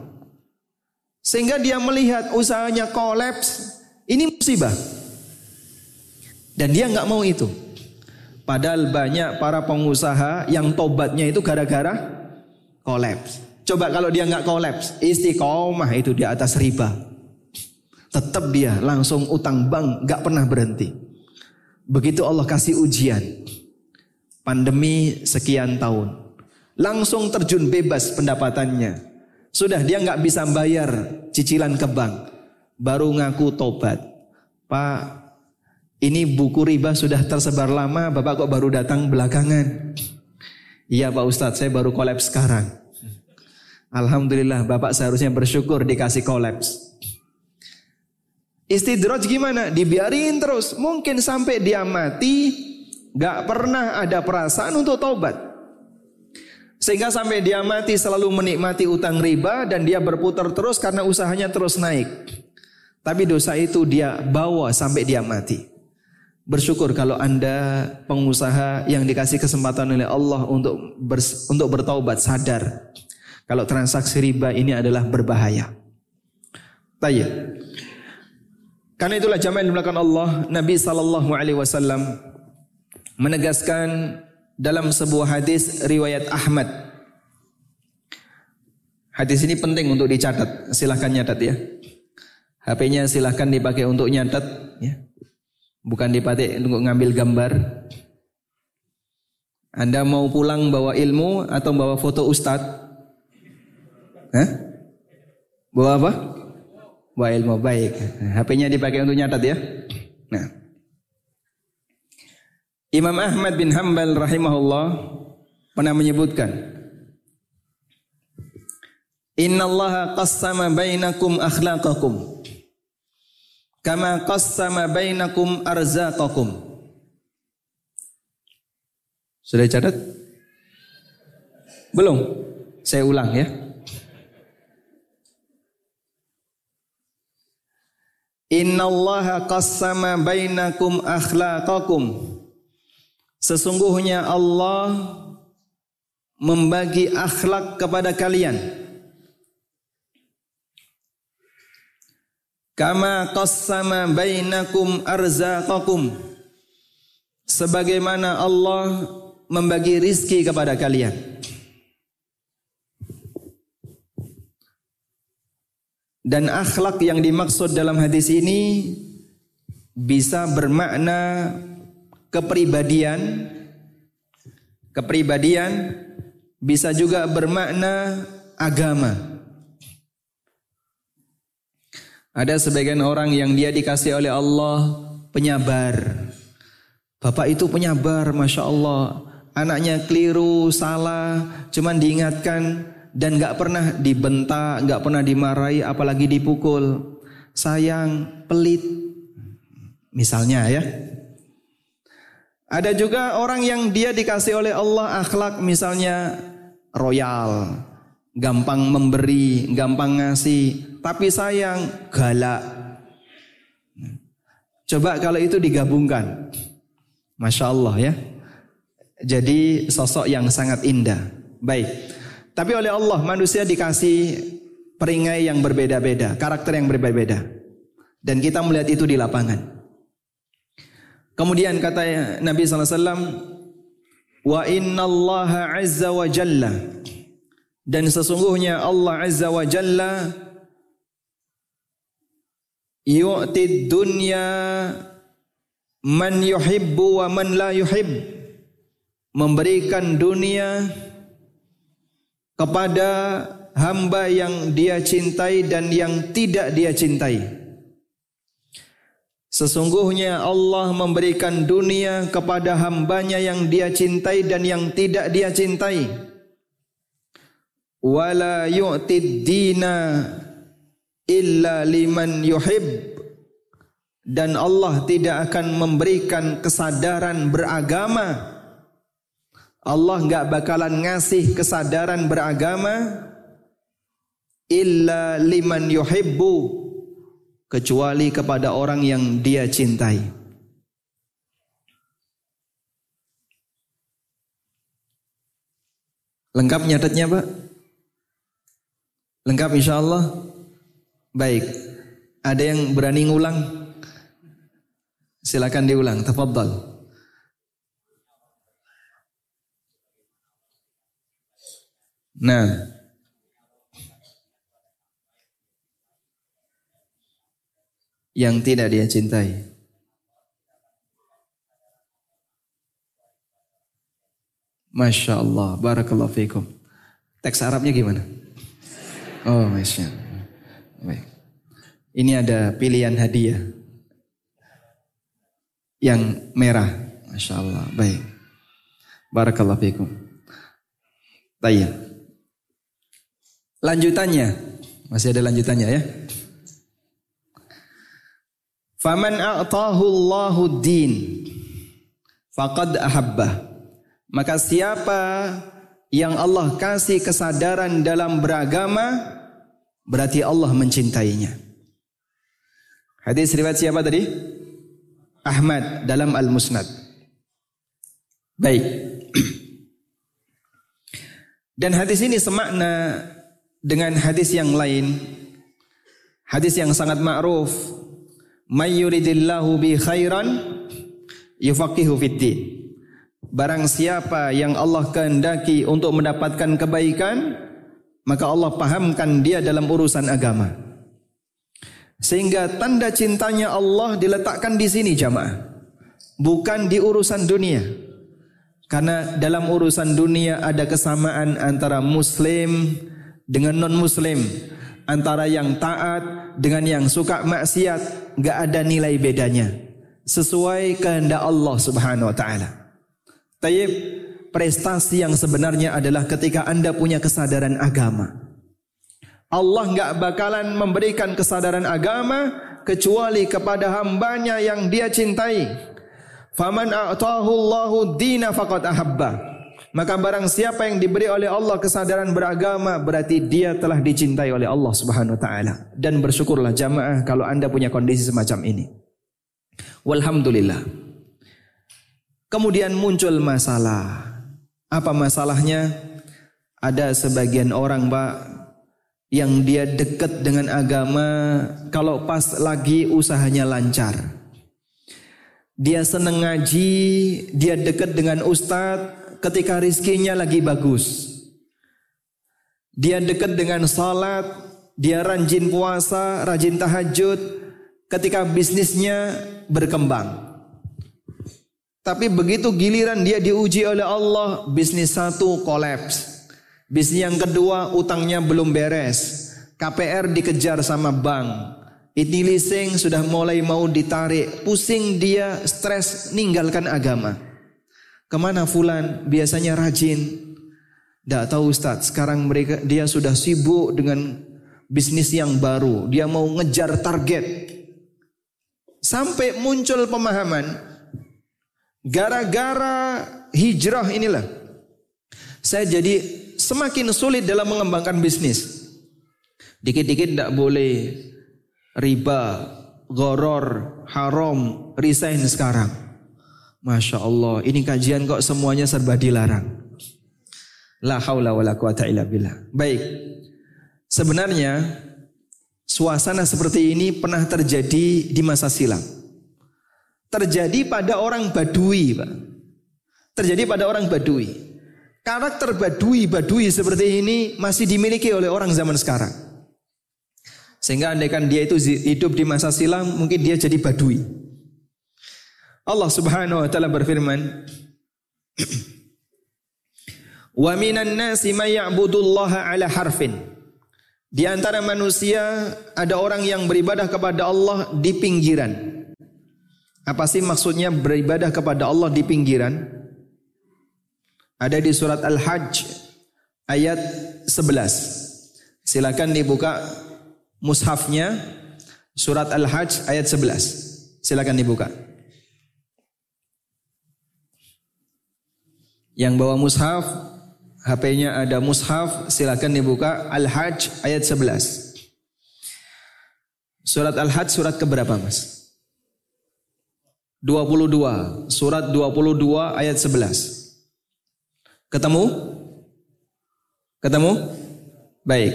Sehingga dia melihat usahanya kolaps, ini musibah. Dan dia nggak mau itu. Padahal banyak para pengusaha yang tobatnya itu gara-gara kolaps. Coba kalau dia nggak kolaps, istiqomah itu di atas riba. Tetap dia langsung utang bank, nggak pernah berhenti. Begitu Allah kasih ujian, pandemi sekian tahun, langsung terjun bebas pendapatannya. Sudah dia nggak bisa bayar cicilan ke bank baru ngaku tobat. Pak, ini buku riba sudah tersebar lama, Bapak kok baru datang belakangan? Iya Pak Ustadz, saya baru kolaps sekarang. Alhamdulillah Bapak seharusnya bersyukur dikasih kolaps. Istidroj gimana? Dibiarin terus. Mungkin sampai dia mati, gak pernah ada perasaan untuk taubat. Sehingga sampai dia mati selalu menikmati utang riba dan dia berputar terus karena usahanya terus naik. Tapi dosa itu dia bawa sampai dia mati. Bersyukur kalau Anda pengusaha yang dikasih kesempatan oleh Allah untuk ber, untuk bertaubat sadar kalau transaksi riba ini adalah berbahaya. Tanya. Karena itulah jamaah yang dimulakan Allah, Nabi sallallahu alaihi wasallam menegaskan dalam sebuah hadis riwayat Ahmad. Hadis ini penting untuk dicatat. Silahkan nyatat ya. HP-nya silahkan dipakai untuk nyatet, ya. bukan dipakai untuk ngambil gambar. Anda mau pulang bawa ilmu atau bawa foto ustadz? Hah? Bawa apa? Bawa ilmu, baik. HP-nya dipakai untuk nyatet ya. Nah. Imam Ahmad bin Hambal rahimahullah pernah menyebutkan Inna Allah qassama bainakum akhlaqakum kama qassama bainakum arzaqakum. Sudah catat? Belum? Saya ulang ya. Inna Allah qassama bainakum akhlaqakum. Sesungguhnya Allah membagi akhlak kepada kalian. Kama qassama bainakum arzaqakum. Sebagaimana Allah membagi rizki kepada kalian. Dan akhlak yang dimaksud dalam hadis ini bisa bermakna kepribadian, kepribadian bisa juga bermakna agama. Ada sebagian orang yang dia dikasih oleh Allah penyabar. Bapak itu penyabar, masya Allah. Anaknya keliru, salah, cuman diingatkan dan nggak pernah dibentak, nggak pernah dimarahi, apalagi dipukul. Sayang, pelit, misalnya ya. Ada juga orang yang dia dikasih oleh Allah akhlak misalnya royal, gampang memberi, gampang ngasih, tapi sayang, galak. Coba kalau itu digabungkan. Masya Allah ya. Jadi sosok yang sangat indah. Baik. Tapi oleh Allah manusia dikasih peringai yang berbeda-beda, karakter yang berbeda-beda. Dan kita melihat itu di lapangan. Kemudian kata Nabi SAW, Wa inna Allah azza wa jalla. Dan sesungguhnya Allah azza wa jalla yu'tid dunya man yuhibbu wa man la yuhib memberikan dunia kepada hamba yang dia cintai dan yang tidak dia cintai. Sesungguhnya Allah memberikan dunia kepada hambanya yang dia cintai dan yang tidak dia cintai. Wala yu'tid dina illa liman yuhib. Dan Allah tidak akan memberikan kesadaran beragama. Allah enggak bakalan ngasih kesadaran beragama illa liman yuhibbu kecuali kepada orang yang dia cintai. Lengkap nyatetnya Pak? Lengkap insya Allah? Baik. Ada yang berani ngulang? Silakan diulang. Tafadhal. Nah, yang tidak dia cintai. Masya Allah, barakallahu fikum. Teks Arabnya gimana? Oh, Masya Allah. Baik. Ini ada pilihan hadiah. Yang merah. Masya Allah, baik. Barakallahu fikum. Baik. Lanjutannya. Masih ada lanjutannya ya. Faman a'tahu Allahu din faqad ahabbah. Maka siapa yang Allah kasih kesadaran dalam beragama berarti Allah mencintainya. Hadis riwayat siapa tadi? Ahmad dalam Al-Musnad. Baik. Dan hadis ini semakna dengan hadis yang lain. Hadis yang sangat ma'ruf May yuridillahu bi khairan yufaqihu fiddin. Barang siapa yang Allah kehendaki untuk mendapatkan kebaikan, maka Allah pahamkan dia dalam urusan agama. Sehingga tanda cintanya Allah diletakkan di sini jamaah. Bukan di urusan dunia. Karena dalam urusan dunia ada kesamaan antara muslim dengan non muslim antara yang taat dengan yang suka maksiat nggak ada nilai bedanya sesuai kehendak Allah Subhanahu wa taala. Tayyib prestasi yang sebenarnya adalah ketika Anda punya kesadaran agama. Allah nggak bakalan memberikan kesadaran agama kecuali kepada hambanya yang dia cintai. Faman a'tahu Allahu dina faqad ahabba. Maka barang siapa yang diberi oleh Allah kesadaran beragama berarti dia telah dicintai oleh Allah Subhanahu wa taala. Dan bersyukurlah jamaah kalau Anda punya kondisi semacam ini. Walhamdulillah. Kemudian muncul masalah. Apa masalahnya? Ada sebagian orang, Pak, yang dia dekat dengan agama kalau pas lagi usahanya lancar. Dia senang ngaji, dia dekat dengan ustadz, ketika rizkinya lagi bagus. Dia dekat dengan salat, dia rajin puasa, rajin tahajud ketika bisnisnya berkembang. Tapi begitu giliran dia diuji oleh Allah, bisnis satu kolaps. Bisnis yang kedua utangnya belum beres. KPR dikejar sama bank. Ini leasing sudah mulai mau ditarik. Pusing dia, stres, ninggalkan agama. Ke mana Fulan? Biasanya rajin. Tidak tahu Ustaz, sekarang mereka dia sudah sibuk dengan bisnis yang baru. Dia mau ngejar target. Sampai muncul pemahaman. Gara-gara hijrah inilah. Saya jadi semakin sulit dalam mengembangkan bisnis. Dikit-dikit tidak boleh riba, goror, haram, resign sekarang. Masya Allah, ini kajian kok semuanya serba dilarang. La haula wa la quwata illa billah. Baik. Sebenarnya suasana seperti ini pernah terjadi di masa silam. Terjadi pada orang Badui, Pak. Terjadi pada orang Badui. Karakter Badui-Badui seperti ini masih dimiliki oleh orang zaman sekarang. Sehingga andaikan dia itu hidup di masa silam, mungkin dia jadi Badui. Allah Subhanahu wa taala berfirman Wa minan nasi may ya'budullaha ala harfin. Di antara manusia ada orang yang beribadah kepada Allah di pinggiran. Apa sih maksudnya beribadah kepada Allah di pinggiran? Ada di surat Al-Hajj ayat 11 Silakan dibuka mushafnya surat Al-Hajj ayat 11 Silakan dibuka Yang bawa mushaf, HP-nya ada mushaf, silakan dibuka Al-Hajj ayat 11. Surat Al-Hajj surat keberapa, Mas? 22. Surat 22 ayat 11. Ketemu? Ketemu? Baik.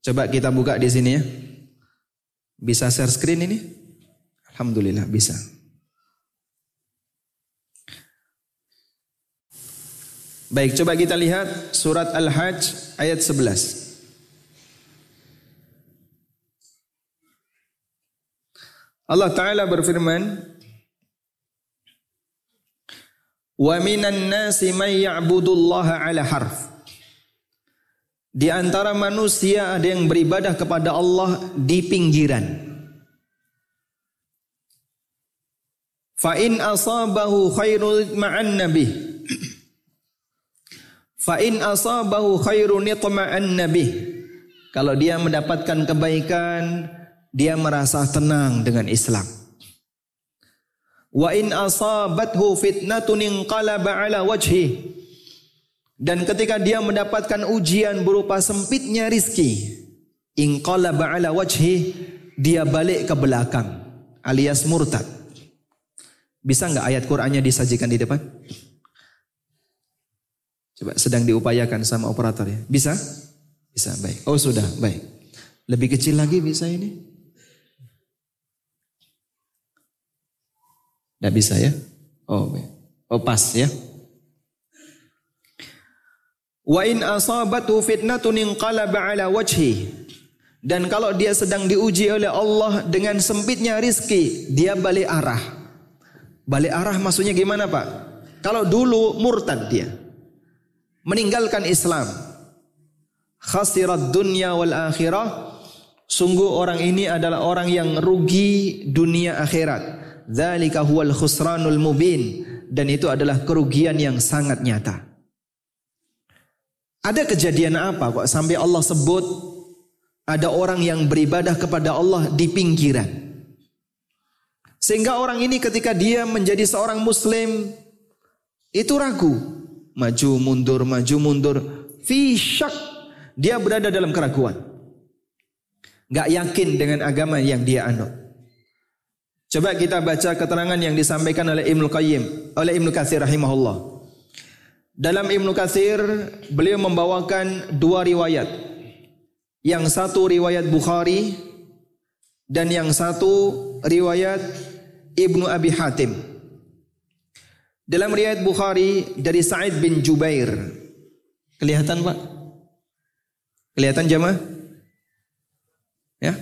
Coba kita buka di sini ya. Bisa share screen ini? Alhamdulillah bisa. Baik, coba kita lihat surat Al-Hajj ayat 11. Allah Ta'ala berfirman, Wa minan nasi man ya'budullaha ala harf. Di antara manusia ada yang beribadah kepada Allah di pinggiran. Fa in asabahu khairul ma'an nabih. Fa in asabahu khairun yatma'an nabih. Kalau dia mendapatkan kebaikan, dia merasa tenang dengan Islam. Wa in asabathu fitnatun inqalaba ala wajhi. Dan ketika dia mendapatkan ujian berupa sempitnya rizki, inqalaba ala wajhi, dia balik ke belakang alias murtad. Bisa nggak ayat Qur'annya disajikan di depan? Coba sedang diupayakan sama operator ya. Bisa? Bisa, baik. Oh sudah, baik. Lebih kecil lagi bisa ini? Tidak bisa ya? Oh, baik. Oh pas ya. Wa in asabatu fitnatun inqalaba ala wajhi. Dan kalau dia sedang diuji oleh Allah dengan sempitnya rizki, dia balik arah. Balik arah maksudnya gimana Pak? Kalau dulu murtad dia meninggalkan Islam. Khasirat dunya wal akhirah. Sungguh orang ini adalah orang yang rugi dunia akhirat. Dzalika huwal khusranul mubin dan itu adalah kerugian yang sangat nyata. Ada kejadian apa kok sampai Allah sebut ada orang yang beribadah kepada Allah di pinggiran. Sehingga orang ini ketika dia menjadi seorang muslim itu ragu maju mundur, maju mundur. Fi syak. Dia berada dalam keraguan. Gak yakin dengan agama yang dia anut. Coba kita baca keterangan yang disampaikan oleh Ibnu Qayyim, oleh Ibnu Katsir rahimahullah. Dalam Ibnu Katsir, beliau membawakan dua riwayat. Yang satu riwayat Bukhari dan yang satu riwayat Ibnu Abi Hatim. Dalam riwayat Bukhari dari Sa'id bin Jubair. Kelihatan Pak? Kelihatan jamaah? Ya?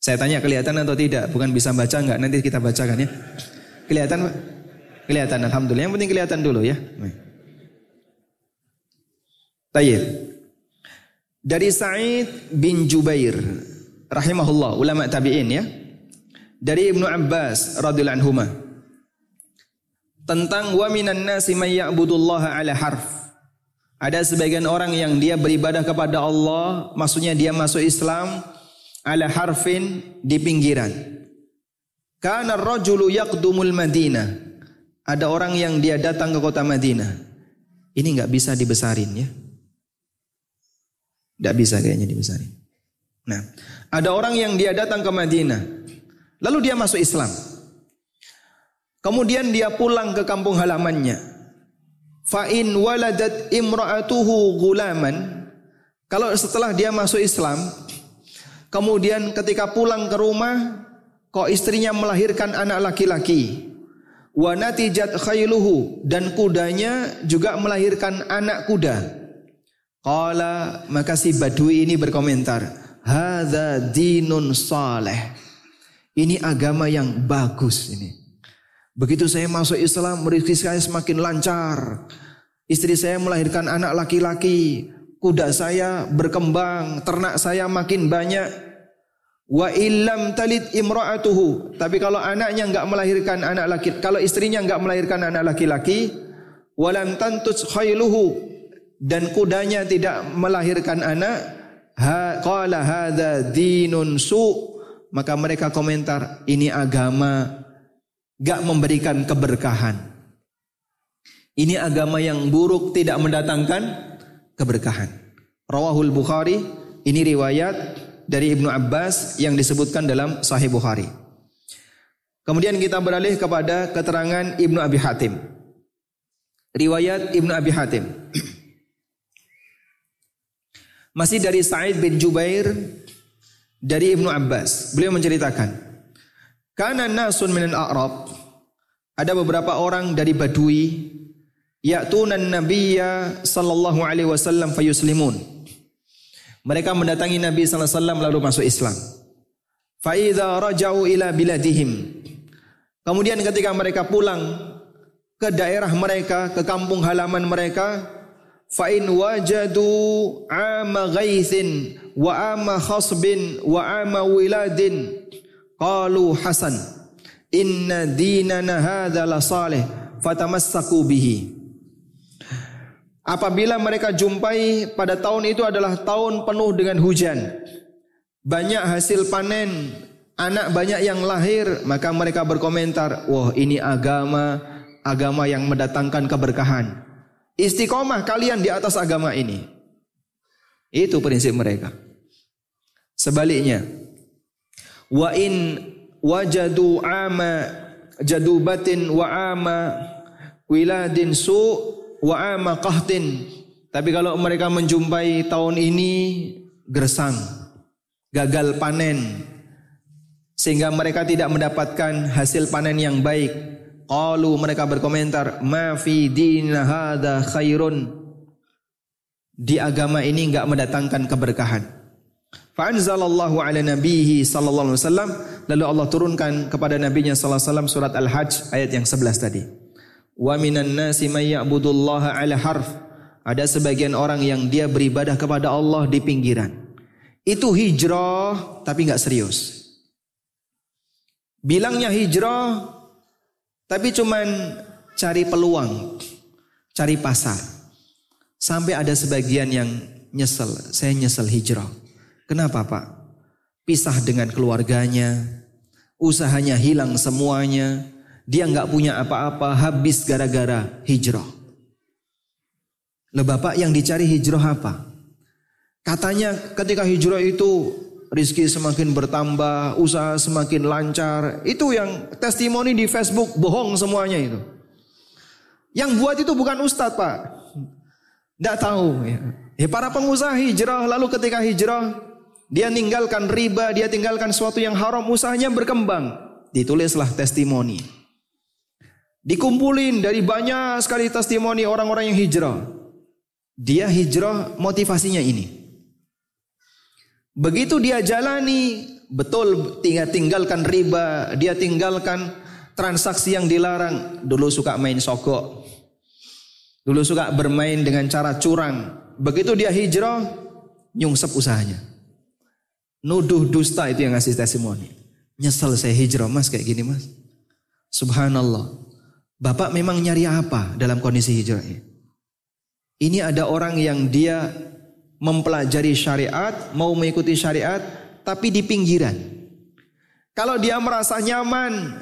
Saya tanya kelihatan atau tidak? Bukan bisa baca enggak? Nanti kita bacakan ya. Kelihatan Pak? Kelihatan Alhamdulillah. Yang penting kelihatan dulu ya. Tayyib. Dari Sa'id bin Jubair rahimahullah ulama tabi'in ya. Dari Ibnu Abbas radhiyallahu anhu tentang wa minan nasi may ya'budullaha ala harf. Ada sebagian orang yang dia beribadah kepada Allah, maksudnya dia masuk Islam ala harfin di pinggiran. Kana rajulu yaqdumul Madinah. Ada orang yang dia datang ke kota Madinah. Ini nggak bisa dibesarin ya. Nggak bisa kayaknya dibesarin. Nah, ada orang yang dia datang ke Madinah. Lalu dia masuk Islam. Kemudian dia pulang ke kampung halamannya. Fa in waladat imra'atuhu gulaman. Kalau setelah dia masuk Islam, kemudian ketika pulang ke rumah, kok istrinya melahirkan anak laki-laki. Wa natijat khailuhu dan kudanya juga melahirkan anak kuda. Qala maka si Badui ini berkomentar, "Hadza dinun saleh." Ini agama yang bagus ini. Begitu saya masuk Islam, rezeki saya semakin lancar. Istri saya melahirkan anak laki-laki, kuda saya berkembang, ternak saya makin banyak. Wa illam talid imra'atuhu. Tapi kalau anaknya enggak melahirkan anak laki, kalau istrinya enggak melahirkan anak laki-laki, walam tantus khailuhu dan kudanya tidak melahirkan anak qala hadza maka mereka komentar ini agama gak memberikan keberkahan. Ini agama yang buruk tidak mendatangkan keberkahan. Rawahul bukhari ini riwayat dari Ibnu Abbas yang disebutkan dalam sahih Bukhari. Kemudian kita beralih kepada keterangan Ibnu Abi Hatim. Riwayat Ibnu Abi Hatim. Masih dari Sa'id bin Jubair dari Ibnu Abbas. Beliau menceritakan, "Kana nasun minal a'rab" Ada beberapa orang dari Badui ya'tunan nabiyya sallallahu alaihi wasallam fayuslimun. Mereka mendatangi Nabi sallallahu alaihi wasallam lalu masuk Islam. Fa idza raja'u ila biladihim. Kemudian ketika mereka pulang ke daerah mereka, ke kampung halaman mereka, fa in wajadu ama ghaithin wa ama khasbin wa ama wiladin qalu hasan inna dinana hadza la salih fatamassaku bihi Apabila mereka jumpai pada tahun itu adalah tahun penuh dengan hujan. Banyak hasil panen, anak banyak yang lahir, maka mereka berkomentar, "Wah, ini agama agama yang mendatangkan keberkahan." Istiqomah kalian di atas agama ini. Itu prinsip mereka. Sebaliknya, wa in wajadu ama jadubatin wa ama wiladin su wa ama qahtin. Tapi kalau mereka menjumpai tahun ini gersang, gagal panen, sehingga mereka tidak mendapatkan hasil panen yang baik, Qalu mereka berkomentar, "Ma fi din hadza khairun." Di agama ini enggak mendatangkan keberkahan. Fa anzalallahu ala nabihi sallallahu alaihi wasallam, lalu Allah turunkan kepada nabinya sallallahu alaihi wasallam surat Al-Hajj ayat yang 11 tadi. Wa minan nasi may ya'budullaha ala harf. Ada sebagian orang yang dia beribadah kepada Allah di pinggiran. Itu hijrah tapi enggak serius. Bilangnya hijrah tapi cuman cari peluang, cari pasar. Sampai ada sebagian yang nyesel, saya nyesel hijrah. Kenapa Pak? Pisah dengan keluarganya, usahanya hilang semuanya, dia nggak punya apa-apa, habis gara-gara hijrah. Loh Bapak yang dicari hijrah apa? Katanya ketika hijrah itu rizki semakin bertambah, usaha semakin lancar. Itu yang testimoni di Facebook bohong semuanya itu. Yang buat itu bukan ustadz pak. Tidak tahu. Ya. ya para pengusaha hijrah lalu ketika hijrah dia tinggalkan riba, dia tinggalkan sesuatu yang haram, usahanya berkembang. Ditulislah testimoni. Dikumpulin dari banyak sekali testimoni orang-orang yang hijrah. Dia hijrah motivasinya ini. Begitu dia jalani, betul tinggal tinggalkan riba, dia tinggalkan transaksi yang dilarang. Dulu suka main sogok. Dulu suka bermain dengan cara curang. Begitu dia hijrah, nyungsep usahanya. Nuduh dusta itu yang ngasih testimoni. Nyesel saya hijrah mas kayak gini mas. Subhanallah. Bapak memang nyari apa dalam kondisi hijrah ini? Ini ada orang yang dia mempelajari syariat, mau mengikuti syariat, tapi di pinggiran. Kalau dia merasa nyaman,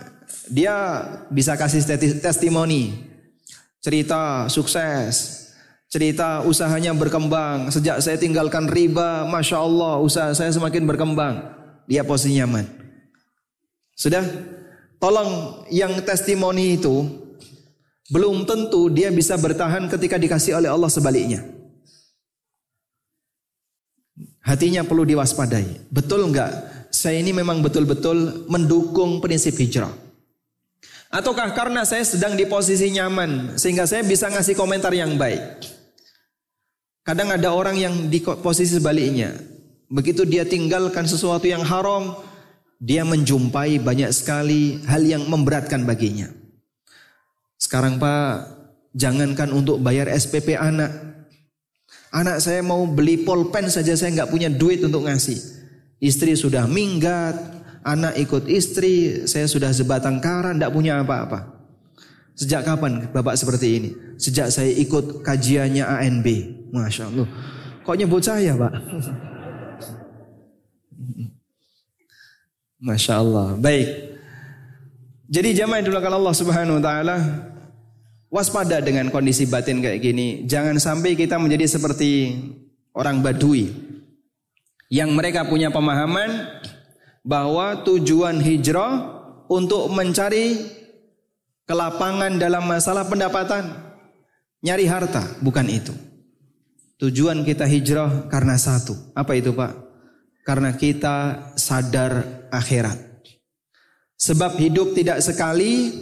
dia bisa kasih testimoni, cerita sukses, cerita usahanya berkembang. Sejak saya tinggalkan riba, masya Allah, usaha saya semakin berkembang. Dia posisi nyaman. Sudah? tolong yang testimoni itu belum tentu dia bisa bertahan ketika dikasih oleh Allah sebaliknya. Hatinya perlu diwaspadai. Betul enggak? Saya ini memang betul-betul mendukung prinsip hijrah. Ataukah karena saya sedang di posisi nyaman sehingga saya bisa ngasih komentar yang baik? Kadang ada orang yang di posisi sebaliknya. Begitu dia tinggalkan sesuatu yang haram, dia menjumpai banyak sekali hal yang memberatkan baginya. Sekarang Pak, jangankan untuk bayar SPP anak. Anak saya mau beli polpen saja saya nggak punya duit untuk ngasih. Istri sudah minggat, anak ikut istri, saya sudah sebatang kara, nggak punya apa-apa. Sejak kapan Bapak seperti ini? Sejak saya ikut kajiannya ANB. Masya Allah. Kok nyebut saya Pak? Masya Allah. Baik. Jadi jamaah yang kalau Allah Subhanahu Wa Taala waspada dengan kondisi batin kayak gini. Jangan sampai kita menjadi seperti orang Badui yang mereka punya pemahaman bahwa tujuan hijrah untuk mencari kelapangan dalam masalah pendapatan, nyari harta, bukan itu. Tujuan kita hijrah karena satu. Apa itu, Pak? Karena kita sadar akhirat. Sebab hidup tidak sekali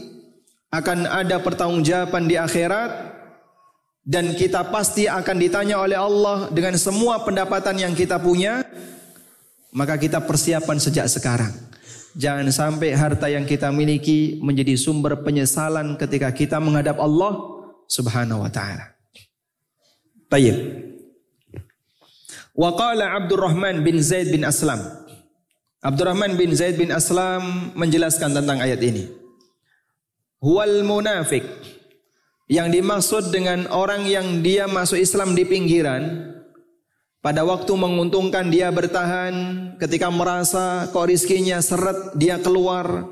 akan ada pertanggungjawaban di akhirat dan kita pasti akan ditanya oleh Allah dengan semua pendapatan yang kita punya maka kita persiapan sejak sekarang jangan sampai harta yang kita miliki menjadi sumber penyesalan ketika kita menghadap Allah Subhanahu wa taala. Baik. Wa qala Abdurrahman bin Zaid bin Aslam. Abdurrahman bin Zaid bin Aslam menjelaskan tentang ayat ini. Huwal munafik. Yang dimaksud dengan orang yang dia masuk Islam di pinggiran, pada waktu menguntungkan dia bertahan, ketika merasa kok rizkinya seret dia keluar,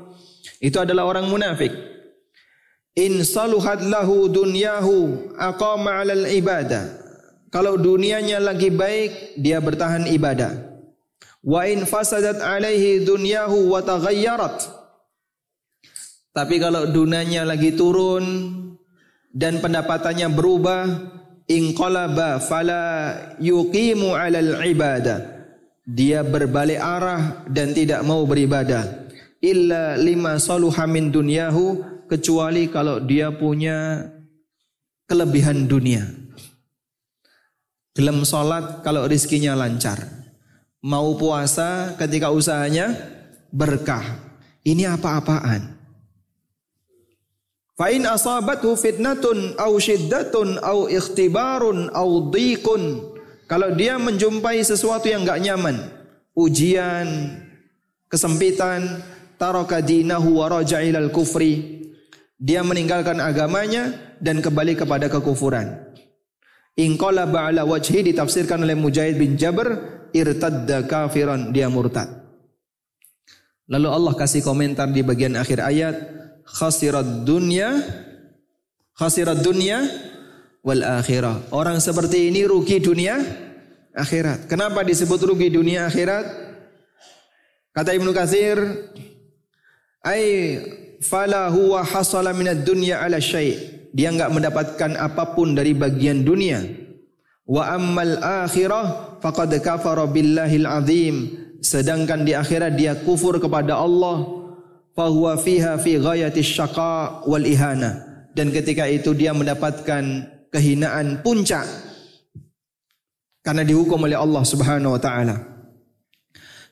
itu adalah orang munafik. In saluhat lahu dunyahu aqama 'alal ibadah kalau dunianya lagi baik, dia bertahan ibadah. Wa in fasadat alaihi dunyahu wa taghayyarat. Tapi kalau dunianya lagi turun dan pendapatannya berubah, inqalaba fala yuqimu 'alal ibadah. Dia berbalik arah dan tidak mau beribadah. Illa lima saluha min dunyahu kecuali kalau dia punya kelebihan dunia. Gelem sholat kalau rizkinya lancar. Mau puasa ketika usahanya berkah. Ini apa-apaan. Fa'in asabathu fitnatun au syiddatun au ikhtibarun au dikun. Kalau dia menjumpai sesuatu yang enggak nyaman, ujian, kesempitan, taraka dinahu wa raja'ilal kufri. Dia meninggalkan agamanya dan kembali kepada kekufuran. Ingkola ba'ala wajhi ditafsirkan oleh Mujahid bin Jabr irtadda kafiran dia murtad. Lalu Allah kasih komentar di bagian akhir ayat khasirat dunya khasirat dunya wal akhirah. Orang seperti ini rugi dunia akhirat. Kenapa disebut rugi dunia akhirat? Kata Ibnu Katsir, ai fala huwa hasala minad dunya ala syai' dia enggak mendapatkan apa pun dari bagian dunia. Wa ammal akhirah faqad kafara billahil azim. Sedangkan di akhirat dia kufur kepada Allah. Fahuwa fiha fi ghayati syaqa wal ihana. Dan ketika itu dia mendapatkan kehinaan puncak. Karena dihukum oleh Allah subhanahu wa ta'ala.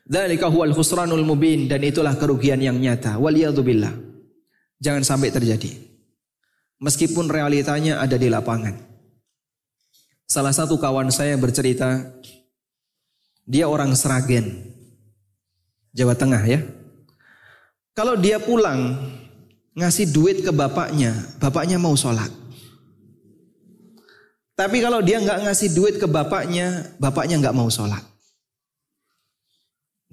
Dzalika huwal khusranul mubin dan itulah kerugian yang nyata. Waliyadzubillah. Jangan sampai terjadi. Meskipun realitanya ada di lapangan. Salah satu kawan saya bercerita, dia orang Seragen, Jawa Tengah ya. Kalau dia pulang ngasih duit ke bapaknya, bapaknya mau sholat. Tapi kalau dia nggak ngasih duit ke bapaknya, bapaknya nggak mau sholat.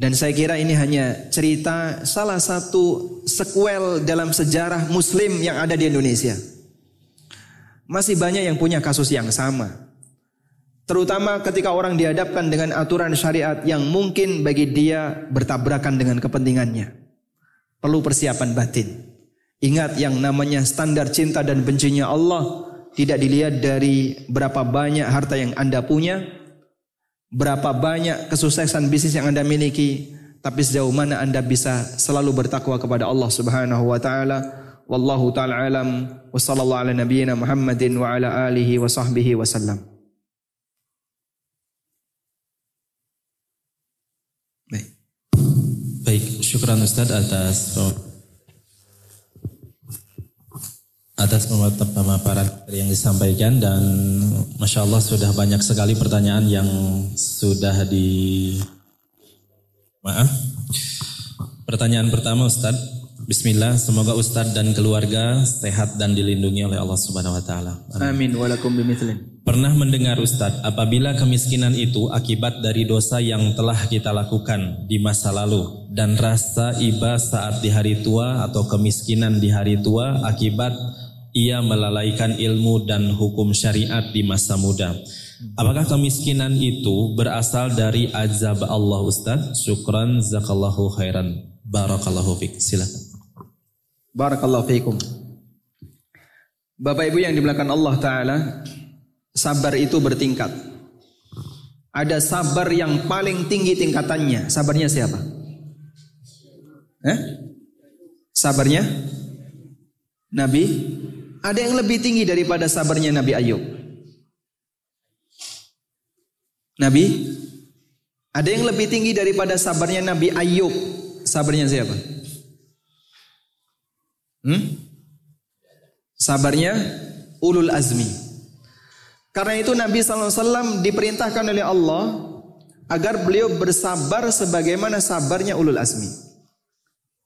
Dan saya kira ini hanya cerita salah satu sequel dalam sejarah Muslim yang ada di Indonesia. Masih banyak yang punya kasus yang sama. Terutama ketika orang dihadapkan dengan aturan syariat yang mungkin bagi dia bertabrakan dengan kepentingannya. perlu persiapan batin. Ingat yang namanya standar cinta dan bencinya Allah tidak dilihat dari berapa banyak harta yang Anda punya, berapa banyak kesuksesan bisnis yang Anda miliki, tapi sejauh mana Anda bisa selalu bertakwa kepada Allah Subhanahu wa taala. Wallahu taala alam wa sallallahu ala nabiyyina Muhammadin wa ala alihi wa sahbihi wasallam. Baik. Baik, syukran Ustaz atas atas pemaparan yang disampaikan dan masya Allah sudah banyak sekali pertanyaan yang sudah di maaf pertanyaan pertama Ustadz Bismillah, semoga Ustadz dan keluarga sehat dan dilindungi oleh Allah Subhanahu wa taala. Amin walakum bimithlin. Pernah mendengar Ustadz, apabila kemiskinan itu akibat dari dosa yang telah kita lakukan di masa lalu dan rasa iba saat di hari tua atau kemiskinan di hari tua akibat ia melalaikan ilmu dan hukum syariat di masa muda. Apakah kemiskinan itu berasal dari azab Allah Ustaz? Syukran zakallahu khairan. Barakallahu fiik. Silakan. Barakallahu fiikum. Bapak Ibu yang dimulakan Allah taala, sabar itu bertingkat. Ada sabar yang paling tinggi tingkatannya. Sabarnya siapa? Eh? Sabarnya Nabi. Ada yang lebih tinggi daripada sabarnya Nabi Ayub. Nabi ada yang lebih tinggi daripada sabarnya Nabi Ayub. Sabarnya siapa? Hmm? Sabarnya ulul azmi. Karena itu Nabi SAW diperintahkan oleh Allah agar beliau bersabar sebagaimana sabarnya ulul azmi.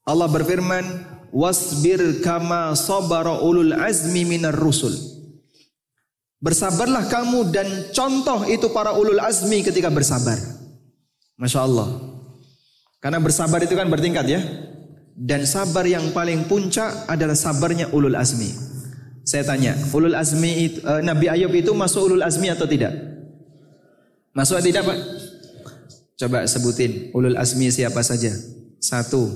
Allah berfirman, "Wasbir kama sabara ulul azmi minar rusul." Bersabarlah kamu dan contoh itu para ulul azmi ketika bersabar. Masya Allah. Karena bersabar itu kan bertingkat ya. Dan sabar yang paling puncak adalah sabarnya ulul azmi. Saya tanya, ulul azmi itu, uh, Nabi Ayub itu masuk ulul azmi atau tidak? Masuk atau tidak Pak? Coba sebutin ulul azmi siapa saja? Satu.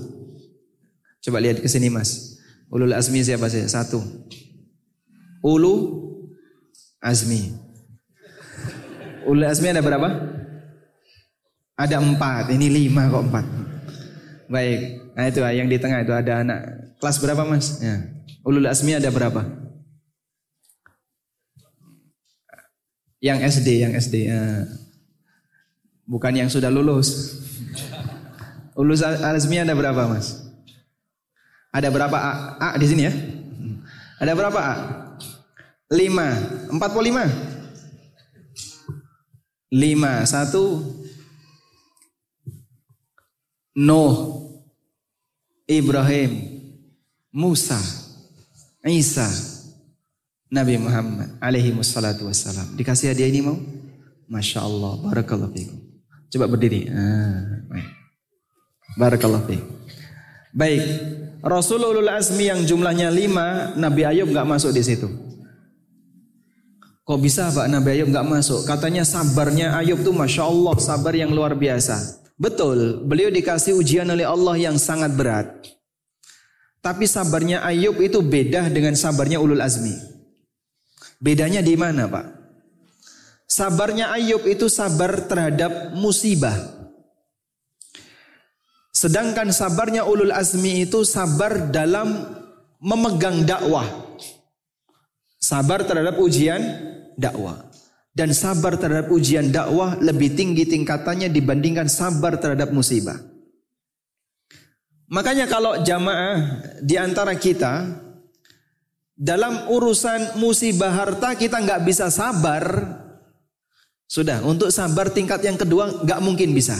Coba lihat ke sini Mas. Ulul azmi siapa saja? Satu. Ulu azmi. Ulul azmi ada berapa? Ada empat. Ini lima kok empat. Baik. Nah itu ah, yang di tengah itu ada anak. Kelas berapa mas? Ya. Ulul Asmi ada berapa? Yang SD, yang SD. Ya. Bukan yang sudah lulus. Ulul Asmi ada berapa mas? Ada berapa A? A di sini ya? Ada berapa A? 5. 45. 5. 1. Nuh. Ibrahim, Musa, Isa, Nabi Muhammad alaihi wassalatu wassalam. Dikasih hadiah ini mau? Masya Allah, barakallahu fiikum. Coba berdiri. Ah, baik. Barakallahu fiikum. Baik, Rasulullah Azmi yang jumlahnya lima, Nabi Ayub nggak masuk di situ. Kok bisa Pak Nabi Ayub nggak masuk? Katanya sabarnya Ayub tuh Masya Allah, sabar yang luar biasa. Betul, beliau dikasih ujian oleh Allah yang sangat berat. Tapi sabarnya Ayub itu beda dengan sabarnya Ulul Azmi. Bedanya di mana, Pak? Sabarnya Ayub itu sabar terhadap musibah. Sedangkan sabarnya Ulul Azmi itu sabar dalam memegang dakwah. Sabar terhadap ujian dakwah dan sabar terhadap ujian dakwah lebih tinggi tingkatannya dibandingkan sabar terhadap musibah. Makanya kalau jamaah di antara kita dalam urusan musibah harta kita nggak bisa sabar, sudah untuk sabar tingkat yang kedua nggak mungkin bisa.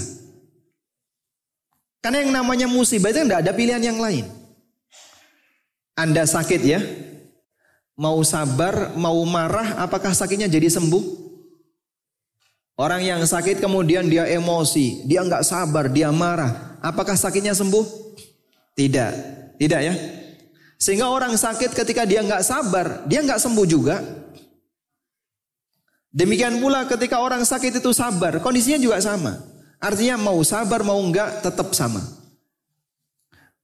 Karena yang namanya musibah itu nggak ada pilihan yang lain. Anda sakit ya, mau sabar, mau marah, apakah sakitnya jadi sembuh? Orang yang sakit kemudian dia emosi, dia nggak sabar, dia marah. Apakah sakitnya sembuh? Tidak, tidak ya. Sehingga orang sakit ketika dia nggak sabar, dia nggak sembuh juga. Demikian pula ketika orang sakit itu sabar, kondisinya juga sama. Artinya mau sabar mau enggak tetap sama.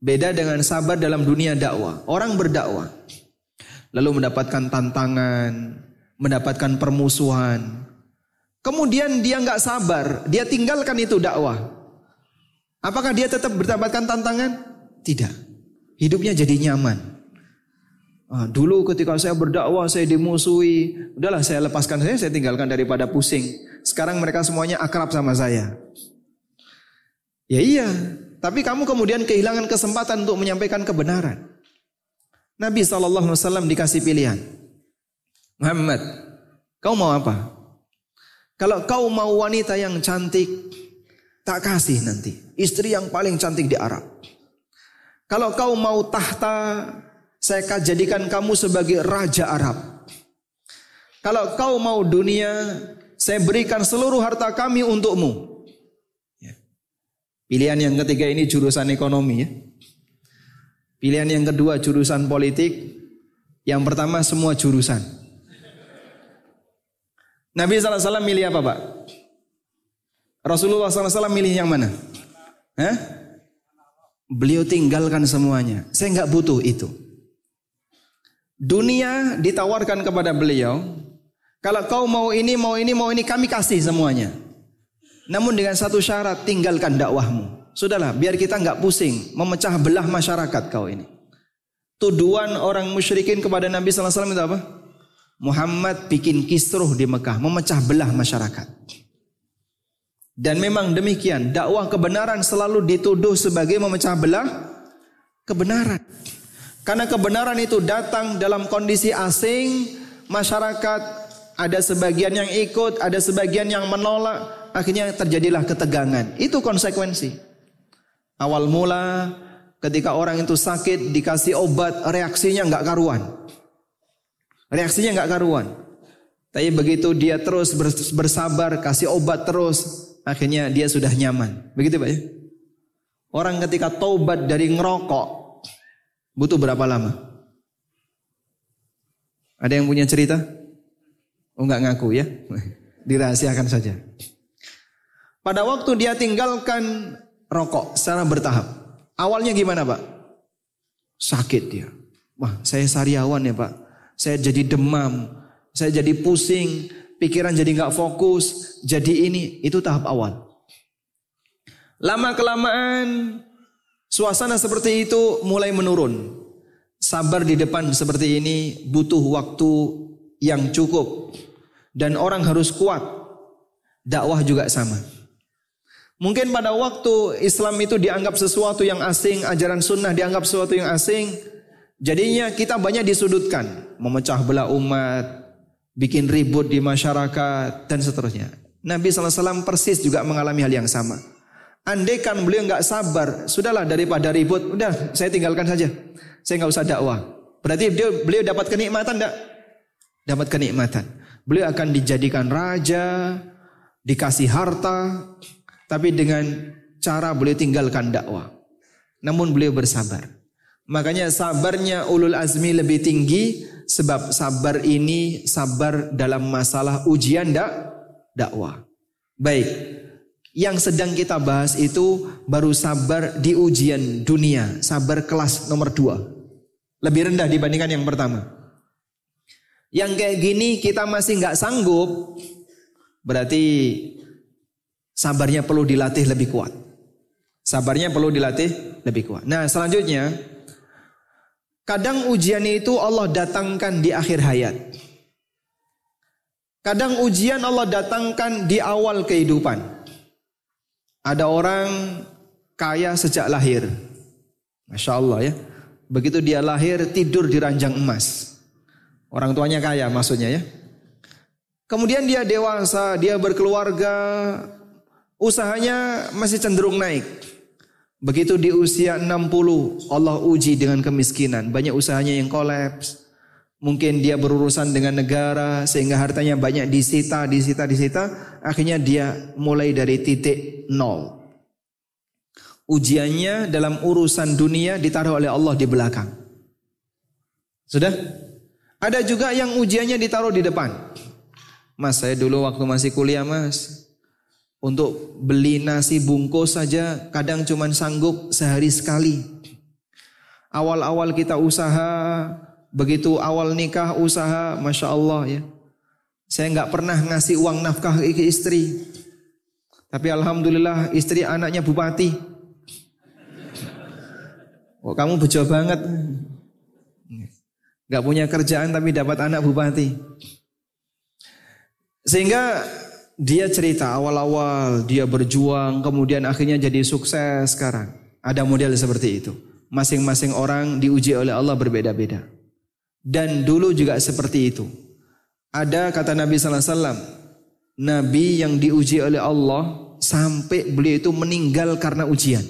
Beda dengan sabar dalam dunia dakwah. Orang berdakwah. Lalu mendapatkan tantangan, mendapatkan permusuhan. Kemudian dia nggak sabar, dia tinggalkan itu dakwah. Apakah dia tetap mendapatkan tantangan? Tidak. Hidupnya jadi nyaman. Ah, dulu ketika saya berdakwah saya dimusuhi, udahlah saya lepaskan saya, saya tinggalkan daripada pusing. Sekarang mereka semuanya akrab sama saya. Ya iya, tapi kamu kemudian kehilangan kesempatan untuk menyampaikan kebenaran. Nabi SAW dikasih pilihan. Muhammad, kau mau apa? Kalau kau mau wanita yang cantik, tak kasih nanti. Istri yang paling cantik di Arab. Kalau kau mau tahta, saya akan jadikan kamu sebagai raja Arab. Kalau kau mau dunia, saya berikan seluruh harta kami untukmu. Ya. Pilihan yang ketiga ini jurusan ekonomi ya. Pilihan yang kedua jurusan politik. Yang pertama semua jurusan. Nabi SAW milih apa Pak? Rasulullah SAW milih yang mana? Hah? Beliau tinggalkan semuanya. Saya nggak butuh itu. Dunia ditawarkan kepada beliau. Kalau kau mau ini, mau ini, mau ini, kami kasih semuanya. Namun dengan satu syarat, tinggalkan dakwahmu. Sudahlah, biar kita nggak pusing memecah belah masyarakat kau ini. Tuduhan orang musyrikin kepada Nabi SAW itu apa? Muhammad bikin kisruh di Mekah, memecah belah masyarakat. Dan memang demikian, dakwah kebenaran selalu dituduh sebagai memecah belah kebenaran. Karena kebenaran itu datang dalam kondisi asing, masyarakat ada sebagian yang ikut, ada sebagian yang menolak, akhirnya terjadilah ketegangan. Itu konsekuensi. Awal mula ketika orang itu sakit dikasih obat, reaksinya nggak karuan. Reaksinya nggak karuan. Tapi begitu dia terus bersabar, kasih obat terus, akhirnya dia sudah nyaman. Begitu Pak ya? Orang ketika taubat dari ngerokok, butuh berapa lama? Ada yang punya cerita? Oh nggak ngaku ya? Dirahasiakan saja. Pada waktu dia tinggalkan rokok secara bertahap. Awalnya gimana Pak? Sakit dia. Wah saya sariawan ya Pak saya jadi demam, saya jadi pusing, pikiran jadi nggak fokus, jadi ini itu tahap awal. Lama kelamaan suasana seperti itu mulai menurun. Sabar di depan seperti ini butuh waktu yang cukup dan orang harus kuat. Dakwah juga sama. Mungkin pada waktu Islam itu dianggap sesuatu yang asing, ajaran sunnah dianggap sesuatu yang asing, Jadinya kita banyak disudutkan, memecah belah umat, bikin ribut di masyarakat dan seterusnya. Nabi SAW persis juga mengalami hal yang sama. Andaikan beliau nggak sabar, sudahlah daripada ribut, udah saya tinggalkan saja. Saya nggak usah dakwah. Berarti beliau, beliau dapat kenikmatan enggak? Dapat kenikmatan. Beliau akan dijadikan raja, dikasih harta, tapi dengan cara beliau tinggalkan dakwah. Namun beliau bersabar. Makanya sabarnya ulul azmi lebih tinggi sebab sabar ini sabar dalam masalah ujian dak dakwah. Baik. Yang sedang kita bahas itu baru sabar di ujian dunia, sabar kelas nomor dua. Lebih rendah dibandingkan yang pertama. Yang kayak gini kita masih nggak sanggup, berarti sabarnya perlu dilatih lebih kuat. Sabarnya perlu dilatih lebih kuat. Nah selanjutnya Kadang ujian itu Allah datangkan di akhir hayat. Kadang ujian Allah datangkan di awal kehidupan. Ada orang kaya sejak lahir. Masya Allah ya. Begitu dia lahir tidur di ranjang emas. Orang tuanya kaya maksudnya ya. Kemudian dia dewasa, dia berkeluarga, usahanya masih cenderung naik. Begitu di usia 60 Allah uji dengan kemiskinan. Banyak usahanya yang kolaps. Mungkin dia berurusan dengan negara sehingga hartanya banyak disita, disita, disita. Akhirnya dia mulai dari titik nol. Ujiannya dalam urusan dunia ditaruh oleh Allah di belakang. Sudah? Ada juga yang ujiannya ditaruh di depan. Mas saya dulu waktu masih kuliah mas untuk beli nasi bungkus saja kadang cuma sanggup sehari sekali. Awal-awal kita usaha, begitu awal nikah usaha, masya Allah ya. Saya nggak pernah ngasih uang nafkah ke istri. Tapi alhamdulillah istri anaknya bupati. Oh, kamu bejo banget. Gak punya kerjaan tapi dapat anak bupati. Sehingga dia cerita awal-awal dia berjuang kemudian akhirnya jadi sukses sekarang. Ada model seperti itu. Masing-masing orang diuji oleh Allah berbeda-beda. Dan dulu juga seperti itu. Ada kata Nabi sallallahu alaihi wasallam, nabi yang diuji oleh Allah sampai beliau itu meninggal karena ujian.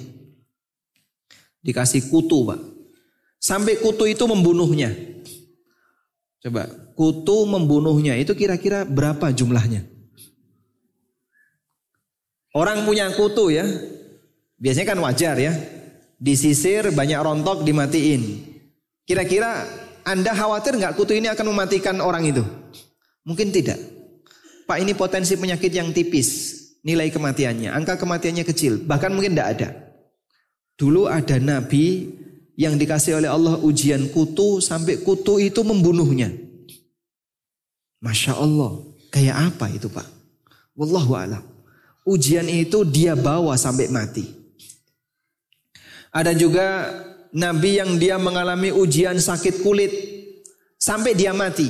Dikasih kutu, Pak. Sampai kutu itu membunuhnya. Coba, kutu membunuhnya itu kira-kira berapa jumlahnya? Orang punya kutu ya, biasanya kan wajar ya disisir, banyak rontok, dimatiin. Kira-kira Anda khawatir nggak kutu ini akan mematikan orang itu? Mungkin tidak. Pak ini potensi penyakit yang tipis, nilai kematiannya, angka kematiannya kecil, bahkan mungkin tidak ada. Dulu ada nabi yang dikasih oleh Allah ujian kutu sampai kutu itu membunuhnya. Masya Allah, kayak apa itu Pak? Wallahu a'lam. Ujian itu dia bawa sampai mati. Ada juga nabi yang dia mengalami ujian sakit kulit sampai dia mati.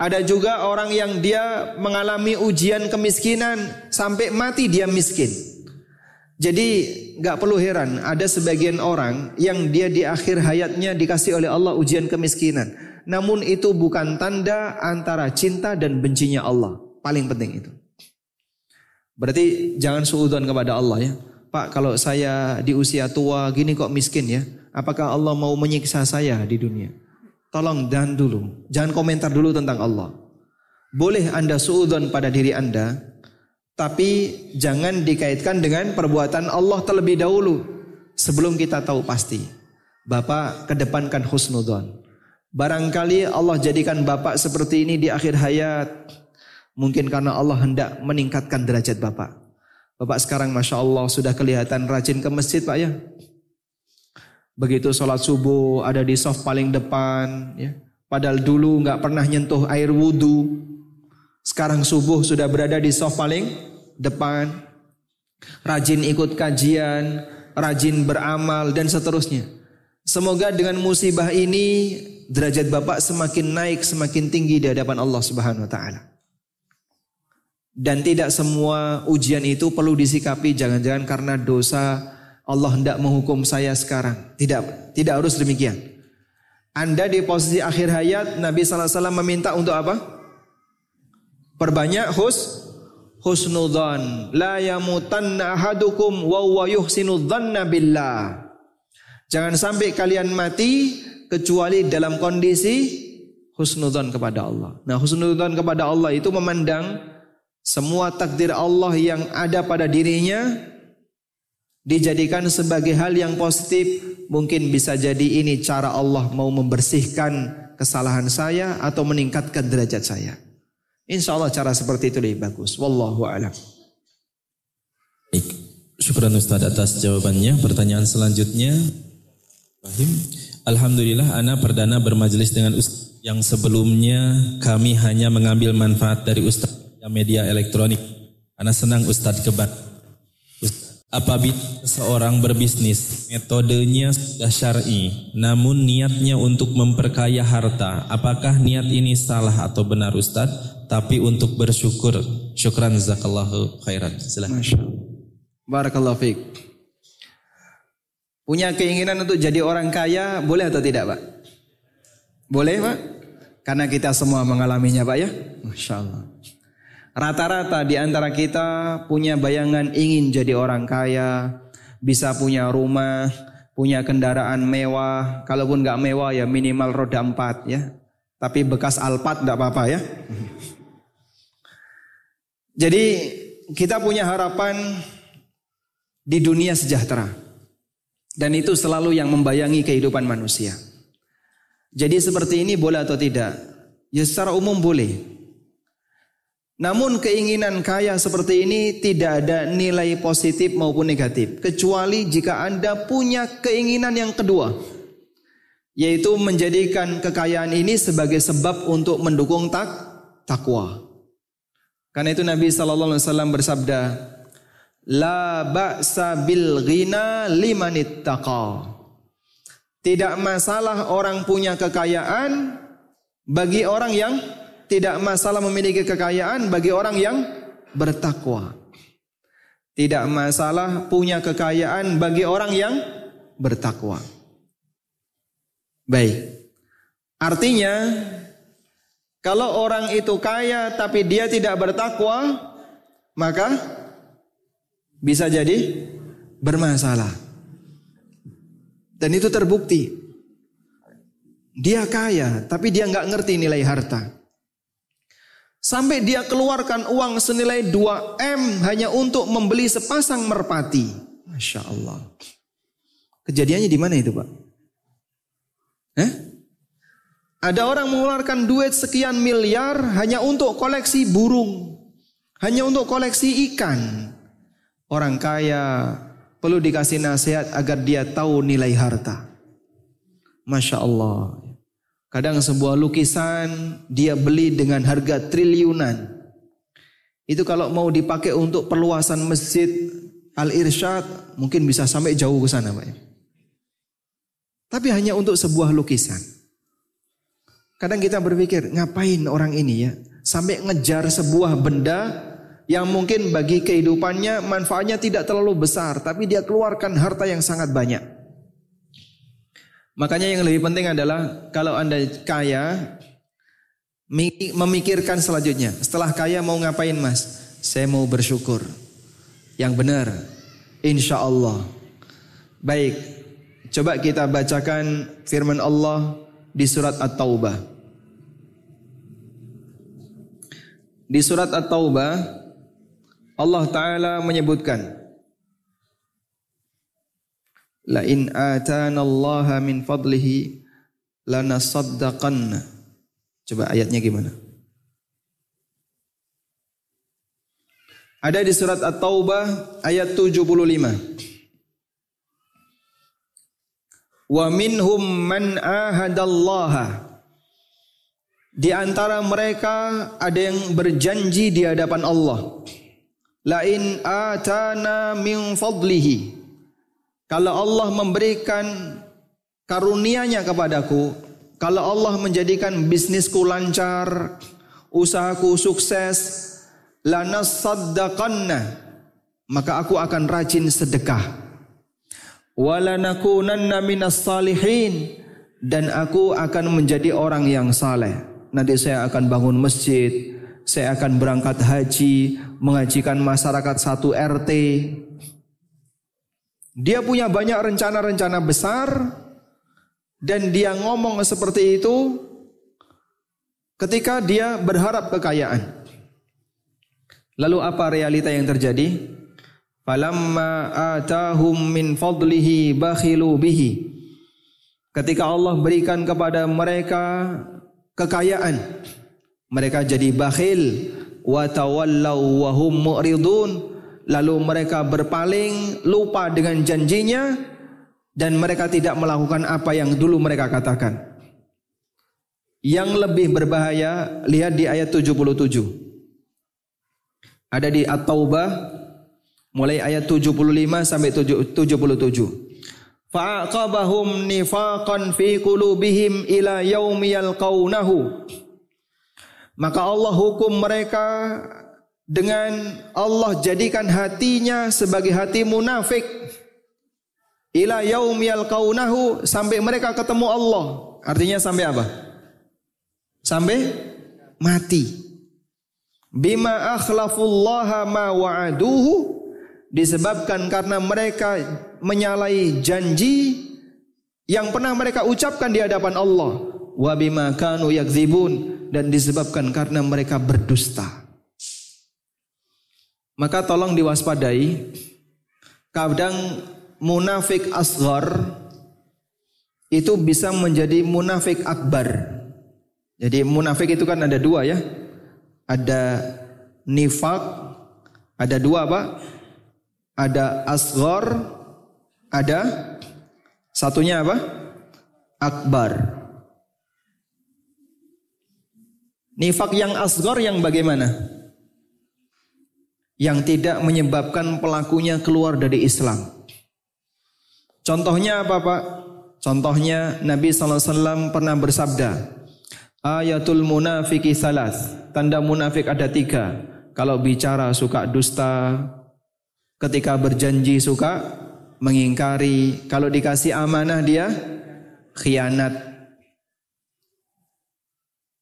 Ada juga orang yang dia mengalami ujian kemiskinan sampai mati dia miskin. Jadi nggak perlu heran ada sebagian orang yang dia di akhir hayatnya dikasih oleh Allah ujian kemiskinan. Namun itu bukan tanda antara cinta dan bencinya Allah. Paling penting itu. Berarti jangan suudon kepada Allah ya. Pak kalau saya di usia tua gini kok miskin ya. Apakah Allah mau menyiksa saya di dunia? Tolong dan dulu. Jangan komentar dulu tentang Allah. Boleh Anda suudon pada diri Anda. Tapi jangan dikaitkan dengan perbuatan Allah terlebih dahulu. Sebelum kita tahu pasti. Bapak kedepankan husnudon. Barangkali Allah jadikan Bapak seperti ini di akhir hayat. Mungkin karena Allah hendak meningkatkan derajat Bapak. Bapak sekarang Masya Allah sudah kelihatan rajin ke masjid Pak ya. Begitu sholat subuh ada di soft paling depan ya. Padahal dulu nggak pernah nyentuh air wudhu. Sekarang subuh sudah berada di soft paling depan. Rajin ikut kajian, rajin beramal dan seterusnya. Semoga dengan musibah ini derajat Bapak semakin naik, semakin tinggi di hadapan Allah Subhanahu wa taala. Dan tidak semua ujian itu perlu disikapi jangan-jangan karena dosa Allah hendak menghukum saya sekarang. Tidak, tidak harus demikian. Anda di posisi akhir hayat Nabi SAW meminta untuk apa? Perbanyak hus husnudzan. La yamutanna ahadukum wa huwa yuhsinudzanna billah. Jangan sampai kalian mati kecuali dalam kondisi husnudzan kepada Allah. Nah, husnudzan kepada Allah itu memandang semua takdir Allah yang ada pada dirinya dijadikan sebagai hal yang positif. Mungkin bisa jadi ini cara Allah mau membersihkan kesalahan saya atau meningkatkan derajat saya. Insya Allah cara seperti itu lebih bagus. Wallahu a'lam. Baik. Syukuran Ustaz atas jawabannya. Pertanyaan selanjutnya. Rahim. Alhamdulillah Ana perdana bermajelis dengan Ustaz yang sebelumnya kami hanya mengambil manfaat dari Ustaz media elektronik. Karena senang Ustadz kebat. Apabila seorang berbisnis, metodenya sudah syar'i, namun niatnya untuk memperkaya harta, apakah niat ini salah atau benar Ustadz? Tapi untuk bersyukur, syukran zakallahu khairan. Silahkan. Barakallahu fiqh. Punya keinginan untuk jadi orang kaya, boleh atau tidak Pak? Boleh Pak? Karena kita semua mengalaminya Pak ya. Masya Allah. Rata-rata di antara kita punya bayangan ingin jadi orang kaya, bisa punya rumah, punya kendaraan mewah. Kalaupun nggak mewah ya minimal roda empat ya. Tapi bekas alpat nggak apa-apa ya. Jadi kita punya harapan di dunia sejahtera. Dan itu selalu yang membayangi kehidupan manusia. Jadi seperti ini boleh atau tidak? Ya secara umum boleh. Namun keinginan kaya seperti ini tidak ada nilai positif maupun negatif. Kecuali jika Anda punya keinginan yang kedua. Yaitu menjadikan kekayaan ini sebagai sebab untuk mendukung tak, takwa. Karena itu Nabi SAW bersabda, La ba'sa bil ghina limanit Tidak masalah orang punya kekayaan bagi orang yang tidak masalah memiliki kekayaan bagi orang yang bertakwa. Tidak masalah punya kekayaan bagi orang yang bertakwa. Baik. Artinya kalau orang itu kaya tapi dia tidak bertakwa, maka bisa jadi bermasalah. Dan itu terbukti. Dia kaya tapi dia nggak ngerti nilai harta. Sampai dia keluarkan uang senilai 2M hanya untuk membeli sepasang merpati. Masya Allah. Kejadiannya di mana itu Pak? Eh? Ada orang mengeluarkan duit sekian miliar hanya untuk koleksi burung. Hanya untuk koleksi ikan. Orang kaya perlu dikasih nasihat agar dia tahu nilai harta. Masya Allah. Kadang sebuah lukisan dia beli dengan harga triliunan. Itu kalau mau dipakai untuk perluasan masjid Al-Irsyad mungkin bisa sampai jauh ke sana Pak. Tapi hanya untuk sebuah lukisan. Kadang kita berpikir ngapain orang ini ya sampai ngejar sebuah benda yang mungkin bagi kehidupannya manfaatnya tidak terlalu besar tapi dia keluarkan harta yang sangat banyak. Makanya yang lebih penting adalah kalau Anda kaya, memikirkan selanjutnya. Setelah kaya mau ngapain mas? Saya mau bersyukur. Yang benar. Insya Allah. Baik. Coba kita bacakan firman Allah di surat At-Taubah. Di surat At-Taubah Allah Ta'ala menyebutkan La in atana Allah min fadlihi lanasaddaqanna. Coba ayatnya gimana? Ada di surat At-Taubah ayat 75. Wa minhum man ahadallaha. Di antara mereka ada yang berjanji di hadapan Allah. La in atana min fadlihi kalau Allah memberikan karunia-Nya kepadaku, kalau Allah menjadikan bisnisku lancar, usahaku sukses, lanasaddaqanna, maka aku akan rajin sedekah. Walanakunanna minas salihin dan aku akan menjadi orang yang saleh. Nanti saya akan bangun masjid, saya akan berangkat haji, mengajikan masyarakat satu RT, dia punya banyak rencana-rencana besar dan dia ngomong seperti itu ketika dia berharap kekayaan. Lalu apa realita yang terjadi? Falamma atahum min fadlihi bakhilu bihi. Ketika Allah berikan kepada mereka kekayaan, mereka jadi bakhil wa tawallaw wa hum mu'ridun lalu mereka berpaling, lupa dengan janjinya dan mereka tidak melakukan apa yang dulu mereka katakan. Yang lebih berbahaya lihat di ayat 77. Ada di At-Taubah mulai ayat 75 sampai 77. Fa'aqabahum nifaqan fi qulubihim ila yaumi yalqaunahu. Maka Allah hukum mereka dengan Allah jadikan hatinya sebagai hati munafik ila yaum yalqaunahu sampai mereka ketemu Allah. Artinya sampai apa? Sampai mati. Bima akhlafullaha ma wa'aduhu disebabkan karena mereka menyalahi janji yang pernah mereka ucapkan di hadapan Allah wa bima kanu yakzibun dan disebabkan karena mereka berdusta. Maka tolong diwaspadai. Kadang munafik asghar itu bisa menjadi munafik akbar. Jadi munafik itu kan ada dua ya. Ada nifak ada dua Pak. Ada asgor, ada satunya apa? Akbar. Nifak yang asgor yang bagaimana? Yang tidak menyebabkan pelakunya keluar dari Islam. Contohnya apa Pak? Contohnya Nabi SAW pernah bersabda, Ayatul munafiki salas. Tanda munafik ada tiga. Kalau bicara suka dusta, ketika berjanji suka mengingkari, kalau dikasih amanah dia khianat.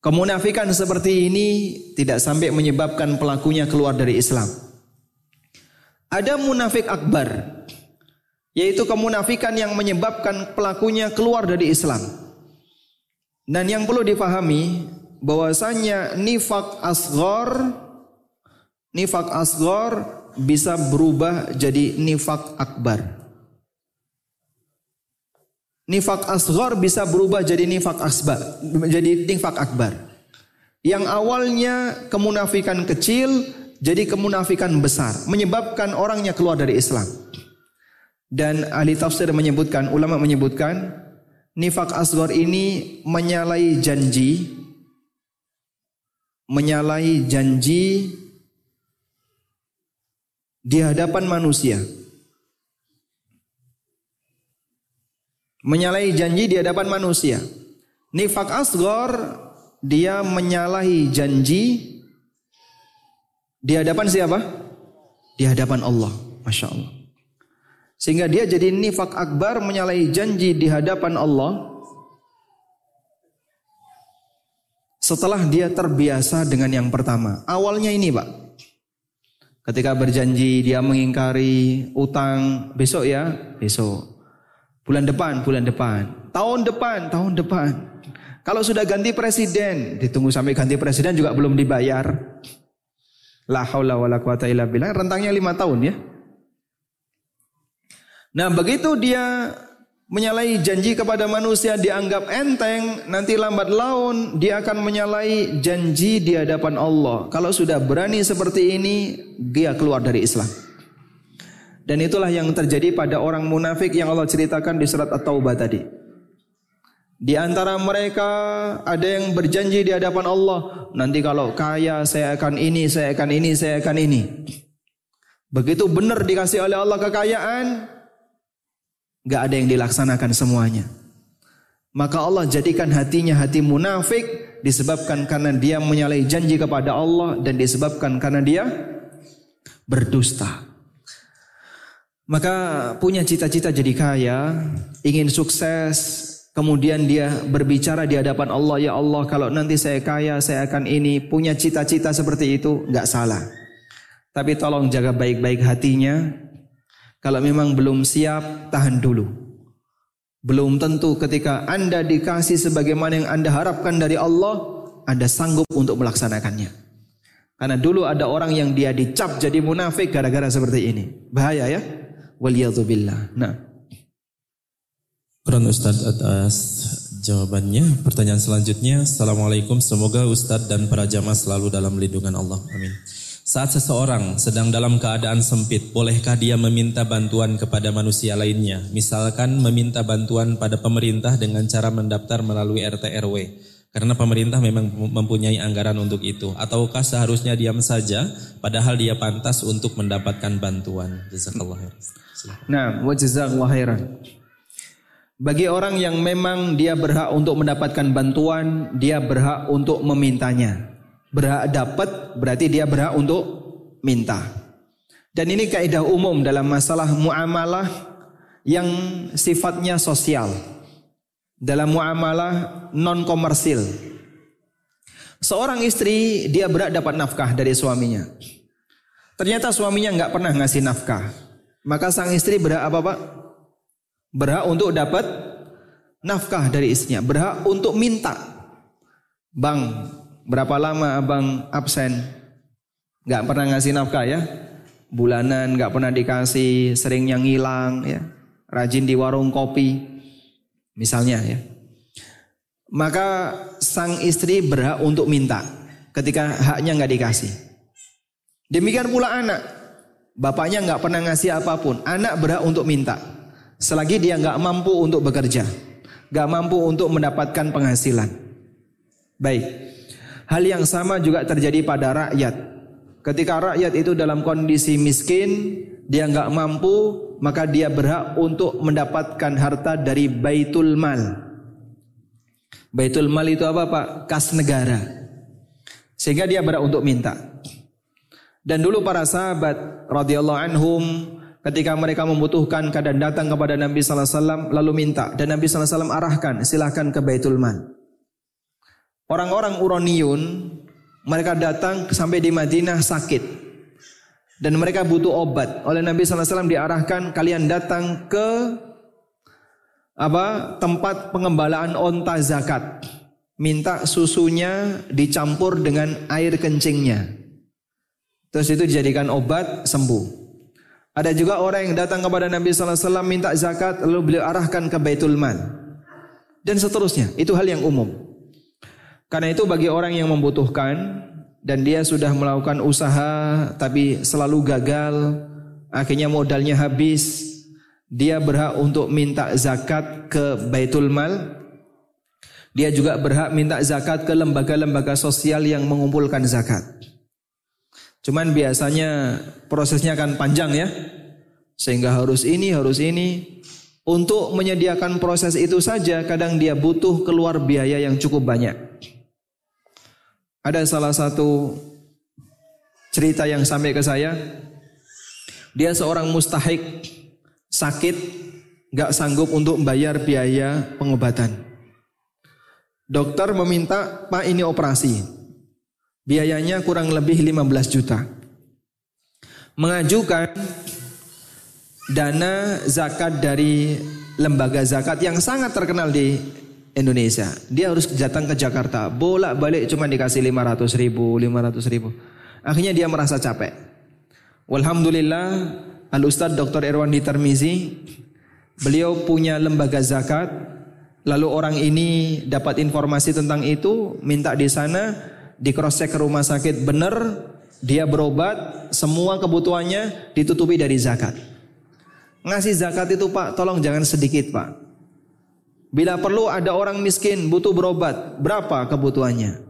Kemunafikan seperti ini tidak sampai menyebabkan pelakunya keluar dari Islam. Ada munafik akbar, yaitu kemunafikan yang menyebabkan pelakunya keluar dari Islam. Dan yang perlu difahami bahwasanya nifak asghar nifak asghar bisa berubah jadi nifak akbar. Nifak asghar bisa berubah jadi nifak asbar, jadi nifak akbar. Yang awalnya kemunafikan kecil jadi kemunafikan besar, menyebabkan orangnya keluar dari Islam. Dan ahli tafsir menyebutkan, ulama menyebutkan, nifak asghar ini menyalahi janji, menyalahi janji di hadapan manusia. Menyalahi janji di hadapan manusia. Nifak asghar dia menyalahi janji di hadapan siapa? Di hadapan Allah. Masya Allah. Sehingga dia jadi nifak akbar menyalahi janji di hadapan Allah setelah dia terbiasa dengan yang pertama. Awalnya ini Pak. Ketika berjanji dia mengingkari utang besok ya, besok. Bulan depan, bulan depan. Tahun depan, tahun depan. Kalau sudah ganti presiden, ditunggu sampai ganti presiden juga belum dibayar. La haula wala quwata illa billah. Rentangnya lima tahun ya. Nah begitu dia menyalahi janji kepada manusia dianggap enteng, nanti lambat laun dia akan menyalahi janji di hadapan Allah. Kalau sudah berani seperti ini, dia keluar dari Islam. Dan itulah yang terjadi pada orang munafik yang Allah ceritakan di surat At-Taubah tadi. Di antara mereka ada yang berjanji di hadapan Allah, nanti kalau kaya saya akan ini, saya akan ini, saya akan ini. Begitu benar dikasih oleh Allah kekayaan, Gak ada yang dilaksanakan semuanya. Maka Allah jadikan hatinya hati munafik disebabkan karena dia menyalahi janji kepada Allah dan disebabkan karena dia berdusta. Maka punya cita-cita jadi kaya, ingin sukses, kemudian dia berbicara di hadapan Allah, ya Allah kalau nanti saya kaya, saya akan ini, punya cita-cita seperti itu, nggak salah. Tapi tolong jaga baik-baik hatinya, kalau memang belum siap, tahan dulu. Belum tentu ketika Anda dikasih sebagaimana yang Anda harapkan dari Allah, Anda sanggup untuk melaksanakannya. Karena dulu ada orang yang dia dicap jadi munafik gara-gara seperti ini. Bahaya ya. Waliyadzubillah. Nah. Kurang Ustadz atas jawabannya. Pertanyaan selanjutnya. Assalamualaikum. Semoga Ustadz dan para jamaah selalu dalam lindungan Allah. Amin. Saat seseorang sedang dalam keadaan sempit, bolehkah dia meminta bantuan kepada manusia lainnya? Misalkan meminta bantuan pada pemerintah dengan cara mendaftar melalui RT RW. Karena pemerintah memang mempunyai anggaran untuk itu. Ataukah seharusnya diam saja padahal dia pantas untuk mendapatkan bantuan? Jazakallah Nah, wa jazakallah khairan. Bagi orang yang memang dia berhak untuk mendapatkan bantuan, dia berhak untuk memintanya berhak dapat berarti dia berhak untuk minta. Dan ini kaidah umum dalam masalah muamalah yang sifatnya sosial. Dalam muamalah non komersil. Seorang istri dia berhak dapat nafkah dari suaminya. Ternyata suaminya nggak pernah ngasih nafkah. Maka sang istri berhak apa pak? Berhak untuk dapat nafkah dari istrinya. Berhak untuk minta. Bang, Berapa lama abang absen? Gak pernah ngasih nafkah ya? Bulanan gak pernah dikasih, sering yang hilang ya. Rajin di warung kopi. Misalnya ya. Maka sang istri berhak untuk minta ketika haknya nggak dikasih. Demikian pula anak. Bapaknya nggak pernah ngasih apa pun. Anak berhak untuk minta. Selagi dia nggak mampu untuk bekerja. Nggak mampu untuk mendapatkan penghasilan. Baik. Hal yang sama juga terjadi pada rakyat. Ketika rakyat itu dalam kondisi miskin, dia nggak mampu, maka dia berhak untuk mendapatkan harta dari baitul mal. Baitul mal itu apa Pak? Kas negara. Sehingga dia berhak untuk minta. Dan dulu para sahabat radhiyallahu anhum ketika mereka membutuhkan kadang datang kepada Nabi sallallahu alaihi wasallam lalu minta dan Nabi sallallahu alaihi wasallam arahkan silahkan ke Baitul Mal. Orang-orang Uraniun mereka datang sampai di Madinah sakit dan mereka butuh obat. Oleh Nabi sallallahu alaihi wasallam diarahkan kalian datang ke apa tempat pengembalaan onta zakat. Minta susunya dicampur dengan air kencingnya. Terus itu dijadikan obat sembuh. Ada juga orang yang datang kepada Nabi sallallahu alaihi wasallam minta zakat lalu beliau arahkan ke Baitul Mal. Dan seterusnya, itu hal yang umum. Karena itu bagi orang yang membutuhkan dan dia sudah melakukan usaha tapi selalu gagal, akhirnya modalnya habis, dia berhak untuk minta zakat ke Baitul Mal. Dia juga berhak minta zakat ke lembaga-lembaga sosial yang mengumpulkan zakat. Cuman biasanya prosesnya akan panjang ya. Sehingga harus ini, harus ini. Untuk menyediakan proses itu saja kadang dia butuh keluar biaya yang cukup banyak. Ada salah satu cerita yang sampai ke saya. Dia seorang mustahik, sakit, gak sanggup untuk membayar biaya pengobatan. Dokter meminta, Pak ini operasi. Biayanya kurang lebih 15 juta. Mengajukan dana zakat dari lembaga zakat yang sangat terkenal di Indonesia. Dia harus datang ke Jakarta, bolak-balik cuma dikasih 500 ribu, 500 ribu. Akhirnya dia merasa capek. Walhamdulillah, Al Ustadz Dr. Irwan Termizi, beliau punya lembaga zakat. Lalu orang ini dapat informasi tentang itu, minta di sana, di cross check ke rumah sakit benar, dia berobat, semua kebutuhannya ditutupi dari zakat. Ngasih zakat itu Pak, tolong jangan sedikit Pak. Bila perlu ada orang miskin butuh berobat, berapa kebutuhannya?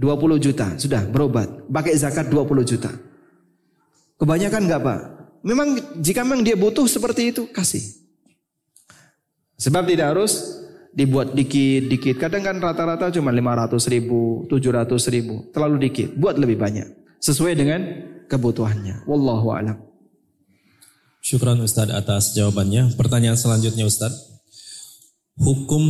20 juta, sudah berobat. Pakai zakat 20 juta. Kebanyakan enggak Pak? Memang jika memang dia butuh seperti itu, kasih. Sebab tidak harus dibuat dikit-dikit. Kadang kan rata-rata cuma 500 ribu, 700 ribu. Terlalu dikit. Buat lebih banyak. Sesuai dengan kebutuhannya. Wallahu a'lam. Syukran Ustadz atas jawabannya. Pertanyaan selanjutnya Ustadz. Hukum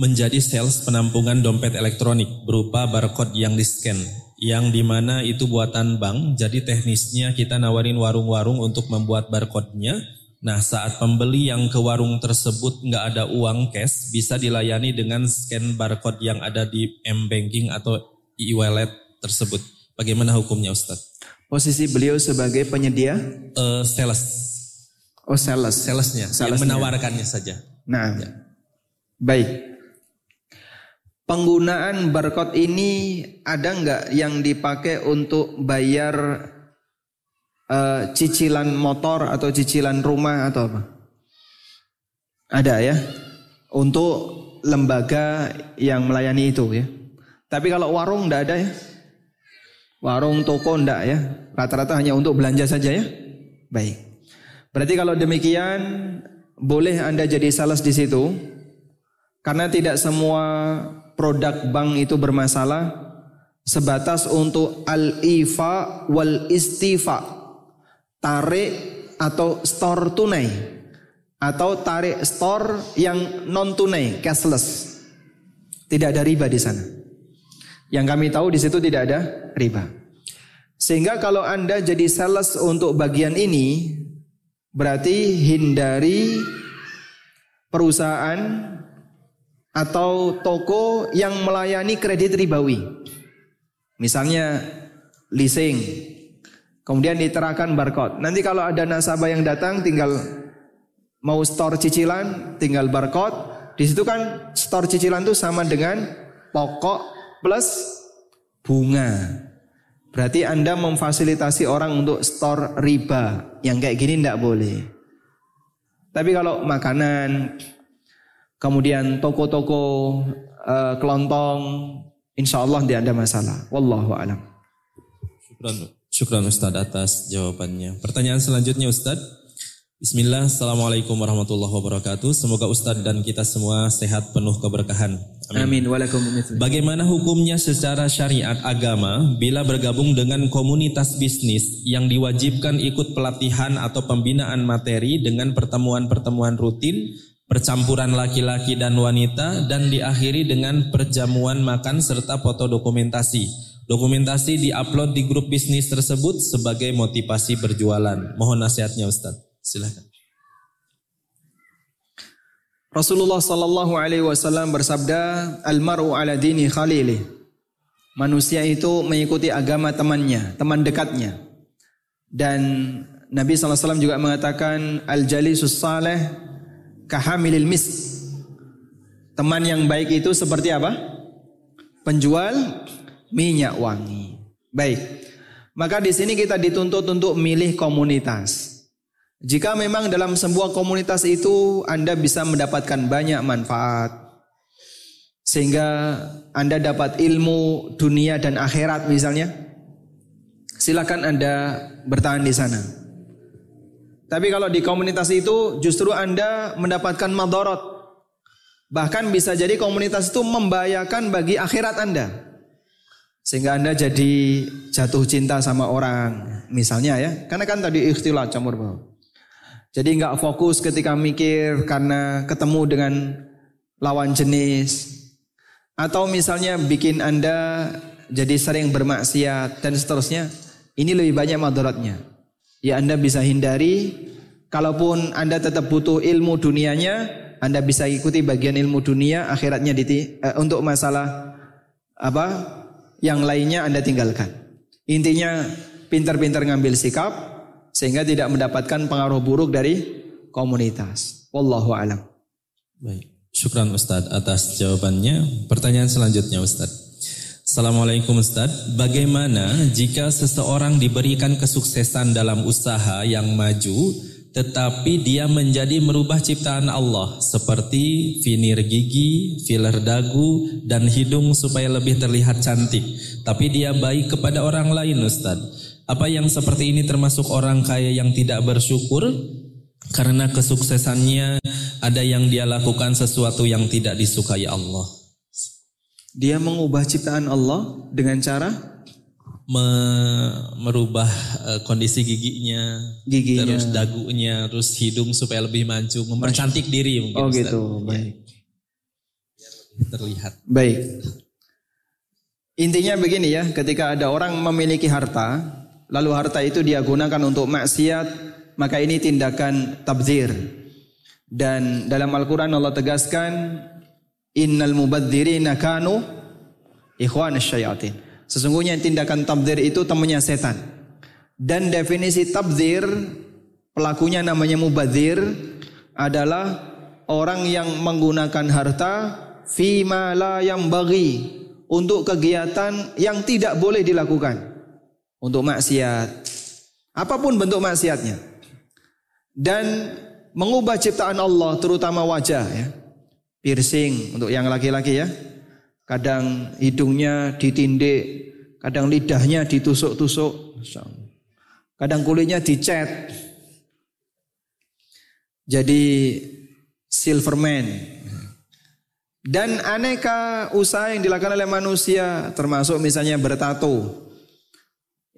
menjadi sales penampungan dompet elektronik berupa barcode yang di-scan. Yang di mana itu buatan bank, jadi teknisnya kita nawarin warung-warung untuk membuat barcode-nya Nah saat pembeli yang ke warung tersebut nggak ada uang cash bisa dilayani dengan scan barcode yang ada di m-banking atau e-wallet tersebut. Bagaimana hukumnya Ustaz? Posisi beliau sebagai penyedia? Uh, sales. Oh sales. Salesnya, Salesnya. yang menawarkannya saja. Nah, ya. baik. Penggunaan barcode ini ada nggak yang dipakai untuk bayar uh, cicilan motor atau cicilan rumah atau apa? Ada ya. Untuk lembaga yang melayani itu ya. Tapi kalau warung enggak ada ya. Warung toko enggak ya. Rata-rata hanya untuk belanja saja ya. Baik. Berarti kalau demikian boleh Anda jadi sales di situ. Karena tidak semua produk bank itu bermasalah sebatas untuk al-ifa wal istifa tarik atau store tunai atau tarik store yang non tunai cashless. Tidak ada riba di sana. Yang kami tahu di situ tidak ada riba. Sehingga kalau anda jadi sales untuk bagian ini berarti hindari perusahaan atau toko yang melayani kredit ribawi. Misalnya leasing Kemudian diterahkan barcode. Nanti kalau ada nasabah yang datang tinggal mau store cicilan, tinggal barcode. Di situ kan store cicilan itu sama dengan pokok plus bunga. Berarti Anda memfasilitasi orang untuk store riba. Yang kayak gini tidak boleh. Tapi kalau makanan, kemudian toko-toko uh, kelontong, insya Allah tidak ada masalah. Wallahu alam. Syukran, syukran Ustaz atas jawabannya. Pertanyaan selanjutnya Ustaz. Bismillah, Assalamualaikum warahmatullahi wabarakatuh. Semoga Ustadz dan kita semua sehat penuh keberkahan. Amin. Amin. Bagaimana hukumnya secara syariat agama bila bergabung dengan komunitas bisnis yang diwajibkan ikut pelatihan atau pembinaan materi dengan pertemuan-pertemuan rutin, percampuran laki-laki dan wanita, dan diakhiri dengan perjamuan makan serta foto dokumentasi. Dokumentasi diupload di grup bisnis tersebut sebagai motivasi berjualan. Mohon nasihatnya Ustadz. Silakan. Rasulullah sallallahu alaihi wasallam bersabda, "Al-mar'u ala dini khalili." Manusia itu mengikuti agama temannya, teman dekatnya. Dan Nabi SAW juga mengatakan Al-jalisus kahamilil mis. Teman yang baik itu seperti apa? Penjual minyak wangi. Baik. Maka di sini kita dituntut untuk milih komunitas. Jika memang dalam sebuah komunitas itu Anda bisa mendapatkan banyak manfaat sehingga Anda dapat ilmu dunia dan akhirat misalnya, silakan Anda bertahan di sana. Tapi kalau di komunitas itu justru Anda mendapatkan madorot. Bahkan bisa jadi komunitas itu membahayakan bagi akhirat Anda. Sehingga Anda jadi jatuh cinta sama orang. Misalnya ya. Karena kan tadi ikhtilat campur bau. Jadi nggak fokus ketika mikir karena ketemu dengan lawan jenis. Atau misalnya bikin Anda jadi sering bermaksiat dan seterusnya. Ini lebih banyak madaratnya. Ya Anda bisa hindari. Kalaupun Anda tetap butuh ilmu dunianya, Anda bisa ikuti bagian ilmu dunia, akhiratnya di, uh, untuk masalah apa yang lainnya Anda tinggalkan. Intinya pintar-pintar ngambil sikap, sehingga tidak mendapatkan pengaruh buruk dari komunitas. Wallahu alam. Baik. Syukran Ustadz atas jawabannya. Pertanyaan selanjutnya Ustadz. Assalamualaikum Ustadz. Bagaimana jika seseorang diberikan kesuksesan dalam usaha yang maju tetapi dia menjadi merubah ciptaan Allah seperti finir gigi, filler dagu, dan hidung supaya lebih terlihat cantik. Tapi dia baik kepada orang lain Ustadz. Apa yang seperti ini termasuk orang kaya yang tidak bersyukur karena kesuksesannya ada yang dia lakukan sesuatu yang tidak disukai Allah. Dia mengubah ciptaan Allah dengan cara Me merubah uh, kondisi giginya, giginya, terus dagunya, terus hidung supaya lebih maju, mempercantik diri mungkin. Oh gitu, ya. baik. Terlihat. Baik. Intinya begini ya, ketika ada orang memiliki harta, lalu harta itu dia gunakan untuk maksiat, maka ini tindakan tabzir. Dan dalam Al-Quran Allah tegaskan, Innal mubadzirina kanu ikhwan syayatin. Sesungguhnya tindakan tabzir itu temannya setan. Dan definisi tabzir, pelakunya namanya mubadzir, adalah orang yang menggunakan harta fima la yang bagi untuk kegiatan yang tidak boleh dilakukan untuk maksiat. Apa pun bentuk maksiatnya. Dan mengubah ciptaan Allah terutama wajah ya. Piercing untuk yang laki-laki ya. Kadang hidungnya ditindik, kadang lidahnya ditusuk-tusuk. Kadang kulitnya dicat. Jadi silverman. Dan aneka usaha yang dilakukan oleh manusia termasuk misalnya bertato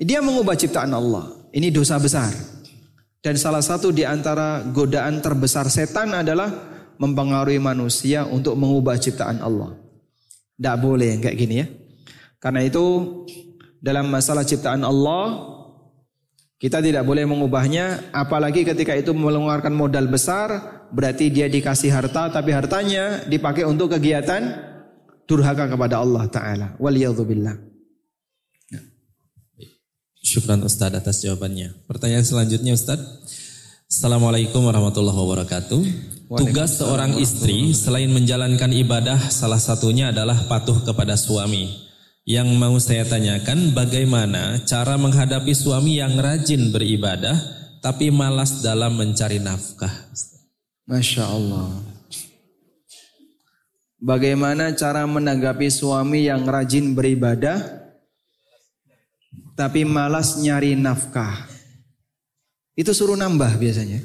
dia mengubah ciptaan Allah. Ini dosa besar. Dan salah satu di antara godaan terbesar setan adalah mempengaruhi manusia untuk mengubah ciptaan Allah. Tidak boleh kayak gini ya. Karena itu dalam masalah ciptaan Allah kita tidak boleh mengubahnya apalagi ketika itu mengeluarkan modal besar berarti dia dikasih harta tapi hartanya dipakai untuk kegiatan durhaka kepada Allah taala. Waliyadzubillah. Syukran Ustadz atas jawabannya. Pertanyaan selanjutnya Ustadz. Assalamualaikum warahmatullahi wabarakatuh. Tugas seorang istri selain menjalankan ibadah salah satunya adalah patuh kepada suami. Yang mau saya tanyakan bagaimana cara menghadapi suami yang rajin beribadah tapi malas dalam mencari nafkah. Masya Allah. Bagaimana cara menanggapi suami yang rajin beribadah tapi malas nyari nafkah? Itu suruh nambah biasanya.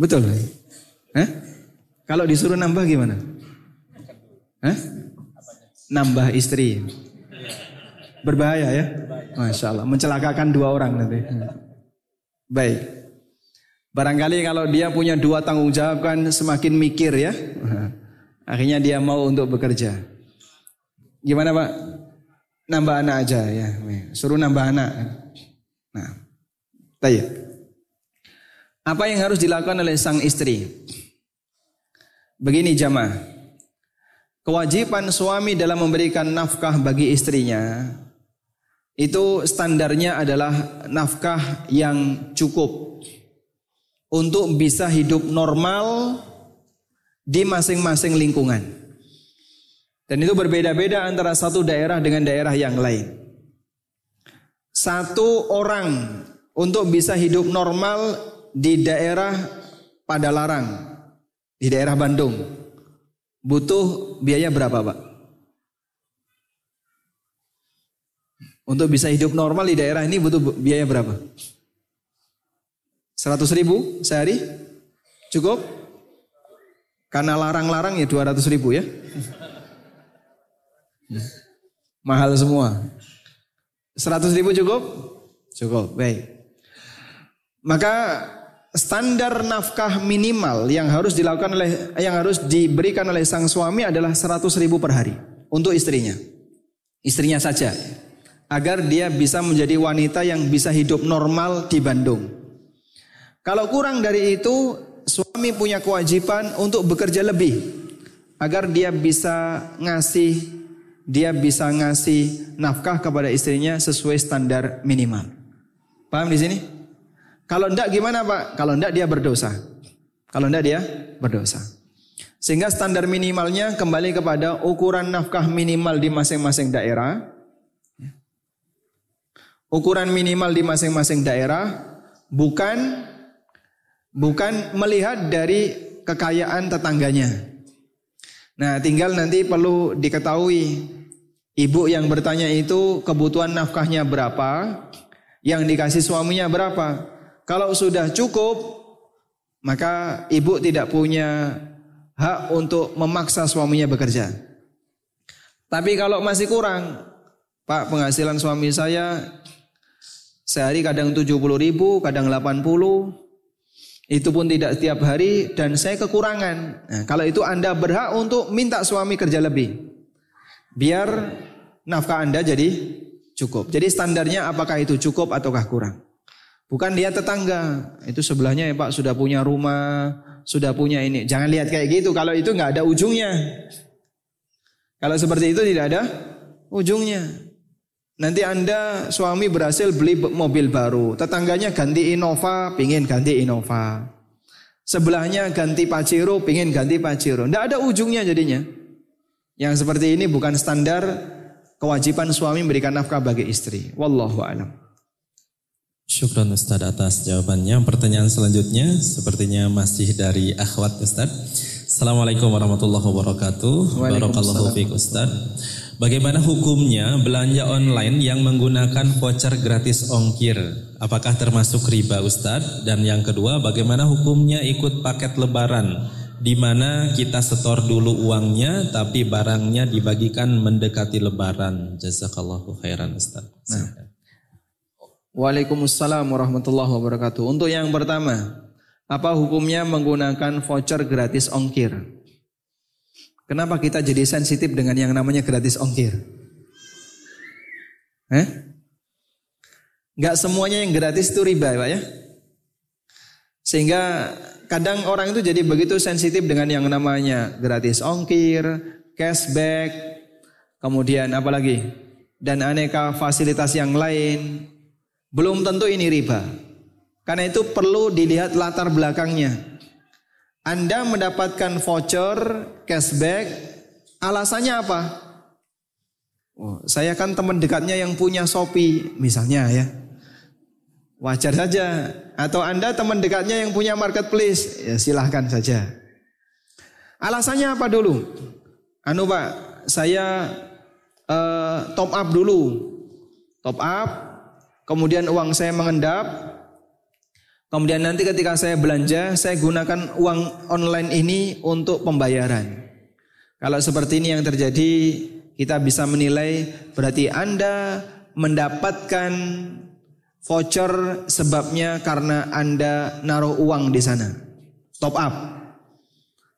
Betul. Eh? Kalau disuruh nambah gimana? Eh? Nambah istri. Berbahaya ya? Masya Allah. Mencelakakan dua orang nanti. Baik. Barangkali kalau dia punya dua tanggung jawab kan semakin mikir ya. Akhirnya dia mau untuk bekerja. Gimana Pak? Nambah anak aja ya. Suruh nambah anak. Nah, tanya. Apa yang harus dilakukan oleh sang istri? Begini jamaah. Kewajiban suami dalam memberikan nafkah bagi istrinya itu standarnya adalah nafkah yang cukup untuk bisa hidup normal di masing-masing lingkungan. Dan itu berbeda-beda antara satu daerah dengan daerah yang lain. Satu orang untuk bisa hidup normal di daerah Padalarang, di daerah Bandung, butuh biaya berapa Pak? Untuk bisa hidup normal di daerah ini butuh biaya berapa? 100 ribu sehari? Cukup? Karena larang-larang ya 200 ribu ya. Mahal semua. 100 ribu cukup? Cukup, baik. Maka standar nafkah minimal yang harus dilakukan oleh yang harus diberikan oleh sang suami adalah 100 ribu per hari untuk istrinya. Istrinya saja. Agar dia bisa menjadi wanita yang bisa hidup normal di Bandung. Kalau kurang dari itu, suami punya kewajiban untuk bekerja lebih agar dia bisa ngasih dia bisa ngasih nafkah kepada istrinya sesuai standar minimal. Paham di sini? Kalau enggak gimana Pak? Kalau enggak dia berdosa. Kalau enggak dia berdosa. Sehingga standar minimalnya kembali kepada ukuran nafkah minimal di masing-masing daerah. Ukuran minimal di masing-masing daerah bukan bukan melihat dari kekayaan tetangganya. Nah, tinggal nanti perlu diketahui ibu yang bertanya itu kebutuhan nafkahnya berapa, yang dikasih suaminya berapa. Kalau sudah cukup, maka ibu tidak punya hak untuk memaksa suaminya bekerja. Tapi kalau masih kurang, Pak penghasilan suami saya sehari kadang 70 ribu, kadang 80, itu pun tidak setiap hari dan saya kekurangan. Nah, kalau itu Anda berhak untuk minta suami kerja lebih. Biar nafkah Anda jadi cukup. Jadi standarnya apakah itu cukup ataukah kurang. Bukan dia tetangga. Itu sebelahnya ya Pak sudah punya rumah, sudah punya ini. Jangan lihat kayak gitu. Kalau itu nggak ada ujungnya. Kalau seperti itu tidak ada ujungnya. Nanti Anda suami berhasil beli mobil baru, tetangganya ganti Innova, pingin ganti Innova. Sebelahnya ganti Pajero, pingin ganti Pajero. Tidak ada ujungnya jadinya. Yang seperti ini bukan standar kewajiban suami memberikan nafkah bagi istri. Wallahu a'lam. Syukran Ustaz atas jawabannya. Pertanyaan selanjutnya sepertinya masih dari akhwat Ustaz. Assalamualaikum warahmatullahi wabarakatuh. Barakallahu fiik Ustaz. Bagaimana hukumnya belanja online yang menggunakan voucher gratis ongkir? Apakah termasuk riba Ustadz? Dan yang kedua, bagaimana hukumnya ikut paket lebaran? Di mana kita setor dulu uangnya tapi barangnya dibagikan mendekati lebaran. Jazakallahu khairan Ustadz. Nah. Waalaikumsalam warahmatullahi wabarakatuh. Untuk yang pertama, apa hukumnya menggunakan voucher gratis ongkir? Kenapa kita jadi sensitif dengan yang namanya gratis ongkir? Eh? Gak semuanya yang gratis itu riba Pak ya. Sehingga kadang orang itu jadi begitu sensitif dengan yang namanya gratis ongkir, cashback, kemudian apa lagi? Dan aneka fasilitas yang lain. Belum tentu ini riba. Karena itu perlu dilihat latar belakangnya. Anda mendapatkan voucher, cashback, Alasannya apa? Oh, saya kan teman dekatnya yang punya Shopee misalnya ya. Wajar saja. Atau Anda teman dekatnya yang punya marketplace, ya silahkan saja. Alasannya apa dulu? Anu Pak, saya uh, top up dulu. Top up, kemudian uang saya mengendap. Kemudian nanti ketika saya belanja, saya gunakan uang online ini untuk pembayaran. Kalau seperti ini yang terjadi, kita bisa menilai berarti Anda mendapatkan Voucher sebabnya karena Anda naruh uang di sana. Top up.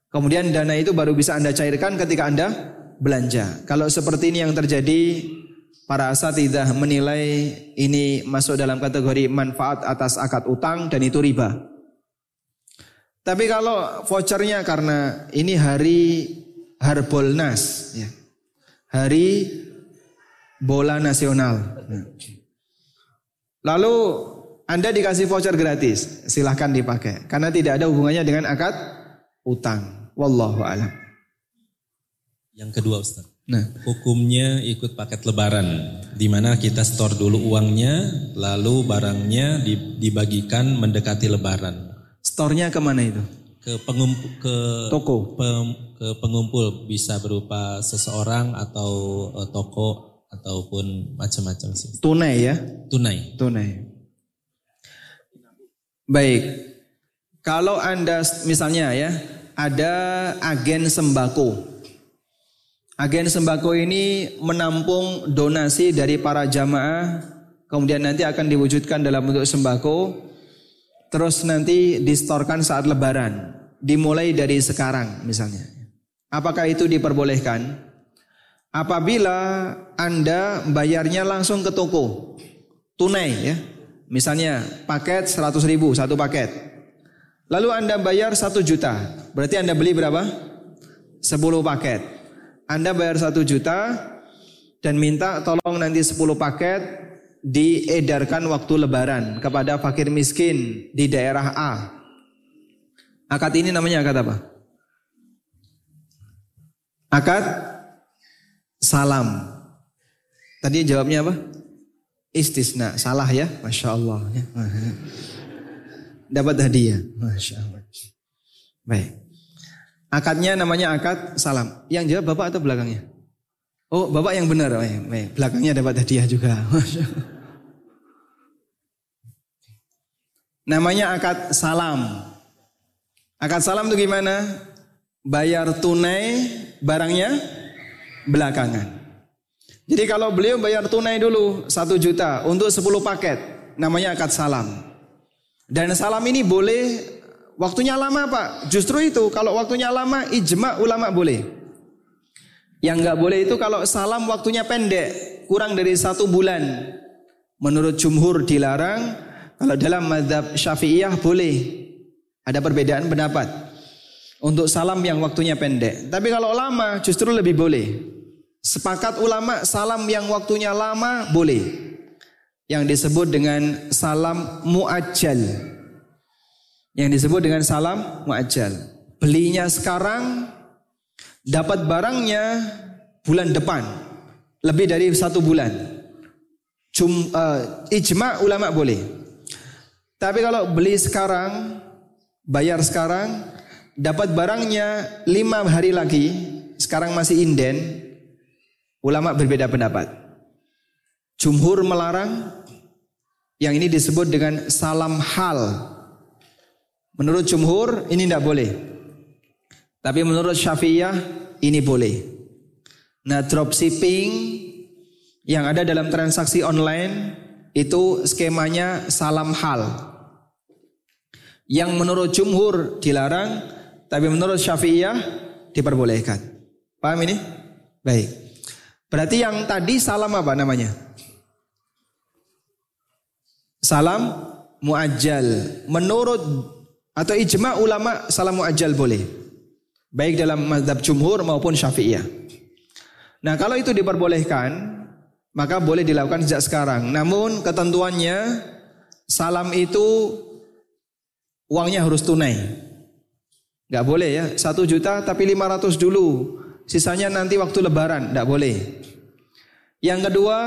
Kemudian dana itu baru bisa Anda cairkan ketika Anda belanja. Kalau seperti ini yang terjadi, para asatidah menilai ini masuk dalam kategori manfaat atas akad utang dan itu riba. Tapi kalau vouchernya karena ini hari Harbolnas, ya. hari bola nasional. Lalu Anda dikasih voucher gratis, silahkan dipakai. Karena tidak ada hubungannya dengan akad utang. Wallahu a'lam. Yang kedua Ustaz. Nah, hukumnya ikut paket lebaran di mana kita store dulu uangnya, lalu barangnya dibagikan mendekati lebaran. Store-nya ke mana itu? Ke pengumpul ke toko. Pem, ke pengumpul bisa berupa seseorang atau uh, toko ataupun macam-macam sih. Tunai ya? Tunai. Tunai. Baik. Kalau Anda misalnya ya, ada agen sembako. Agen sembako ini menampung donasi dari para jamaah, kemudian nanti akan diwujudkan dalam bentuk sembako, terus nanti distorkan saat lebaran, dimulai dari sekarang misalnya. Apakah itu diperbolehkan? Apabila Anda bayarnya langsung ke toko, tunai ya. Misalnya paket 100 ribu satu paket. Lalu Anda bayar 1 juta. Berarti Anda beli berapa? 10 paket. Anda bayar 1 juta dan minta tolong nanti 10 paket diedarkan waktu lebaran kepada fakir miskin di daerah A. Akad ini namanya akad apa? Akad salam. Tadi jawabnya apa? Istisna. Salah ya? Masya Allah. Ya. Dapat hadiah. Masya Allah. Baik. Akadnya namanya akad salam. Yang jawab bapak atau belakangnya? Oh bapak yang benar. Baik. Belakangnya dapat hadiah juga. Namanya akad salam. Akad salam itu gimana? Bayar tunai barangnya belakangan. Jadi kalau beliau bayar tunai dulu satu juta untuk 10 paket, namanya akad salam. Dan salam ini boleh waktunya lama pak. Justru itu kalau waktunya lama ijma ulama boleh. Yang nggak boleh itu kalau salam waktunya pendek, kurang dari satu bulan. Menurut jumhur dilarang. Kalau dalam madhab syafi'iyah boleh. Ada perbedaan pendapat. Untuk salam yang waktunya pendek. Tapi kalau lama justru lebih boleh. Sepakat ulama salam yang waktunya lama boleh. Yang disebut dengan salam muajjal. Yang disebut dengan salam muajjal. Belinya sekarang, dapat barangnya bulan depan. Lebih dari satu bulan. Cum, uh, ijma ulama boleh. Tapi kalau beli sekarang, bayar sekarang, dapat barangnya lima hari lagi, sekarang masih inden, Ulama berbeda pendapat. Jumhur melarang yang ini disebut dengan salam hal. Menurut jumhur ini tidak boleh. Tapi menurut Syafi'iyah ini boleh. Nah dropshipping yang ada dalam transaksi online itu skemanya salam hal. Yang menurut jumhur dilarang, tapi menurut Syafi'iyah diperbolehkan. Paham ini? Baik. Berarti yang tadi salam apa namanya? Salam muajjal. Menurut atau ijma ulama salam muajjal boleh. Baik dalam mazhab jumhur maupun syafi'iyah. Nah kalau itu diperbolehkan, maka boleh dilakukan sejak sekarang. Namun ketentuannya salam itu uangnya harus tunai. Gak boleh ya, satu juta tapi lima ratus dulu. sisanya nanti waktu lebaran, tidak boleh. Yang kedua,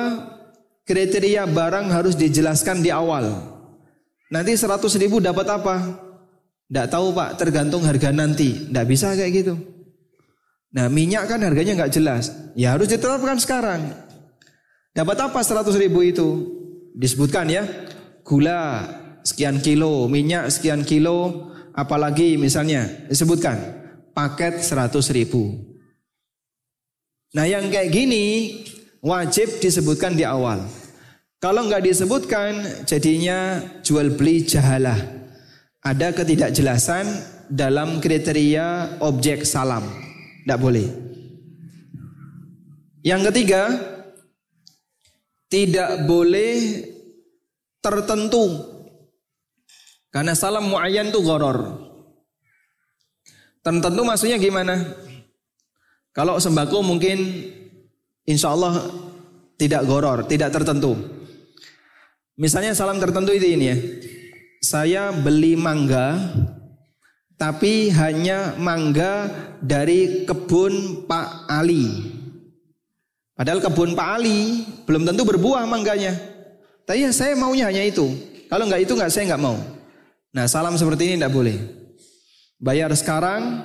kriteria barang harus dijelaskan di awal. Nanti 100 ribu dapat apa? Tidak tahu pak, tergantung harga nanti. Tidak bisa kayak gitu. Nah minyak kan harganya nggak jelas. Ya harus ditetapkan sekarang. Dapat apa 100 ribu itu? Disebutkan ya. Gula sekian kilo, minyak sekian kilo, apalagi misalnya disebutkan paket 100 ribu. Nah yang kayak gini wajib disebutkan di awal. Kalau nggak disebutkan jadinya jual beli jahalah. Ada ketidakjelasan dalam kriteria objek salam. Tidak boleh. Yang ketiga, tidak boleh tertentu karena salam muayyan itu goror. Tentu maksudnya gimana? Kalau sembako mungkin insya Allah tidak goror, tidak tertentu. Misalnya salam tertentu itu ini ya. Saya beli mangga, tapi hanya mangga dari kebun Pak Ali. Padahal kebun Pak Ali belum tentu berbuah mangganya. Tapi ya saya maunya hanya itu. Kalau nggak itu nggak saya nggak mau. Nah salam seperti ini tidak boleh. Bayar sekarang,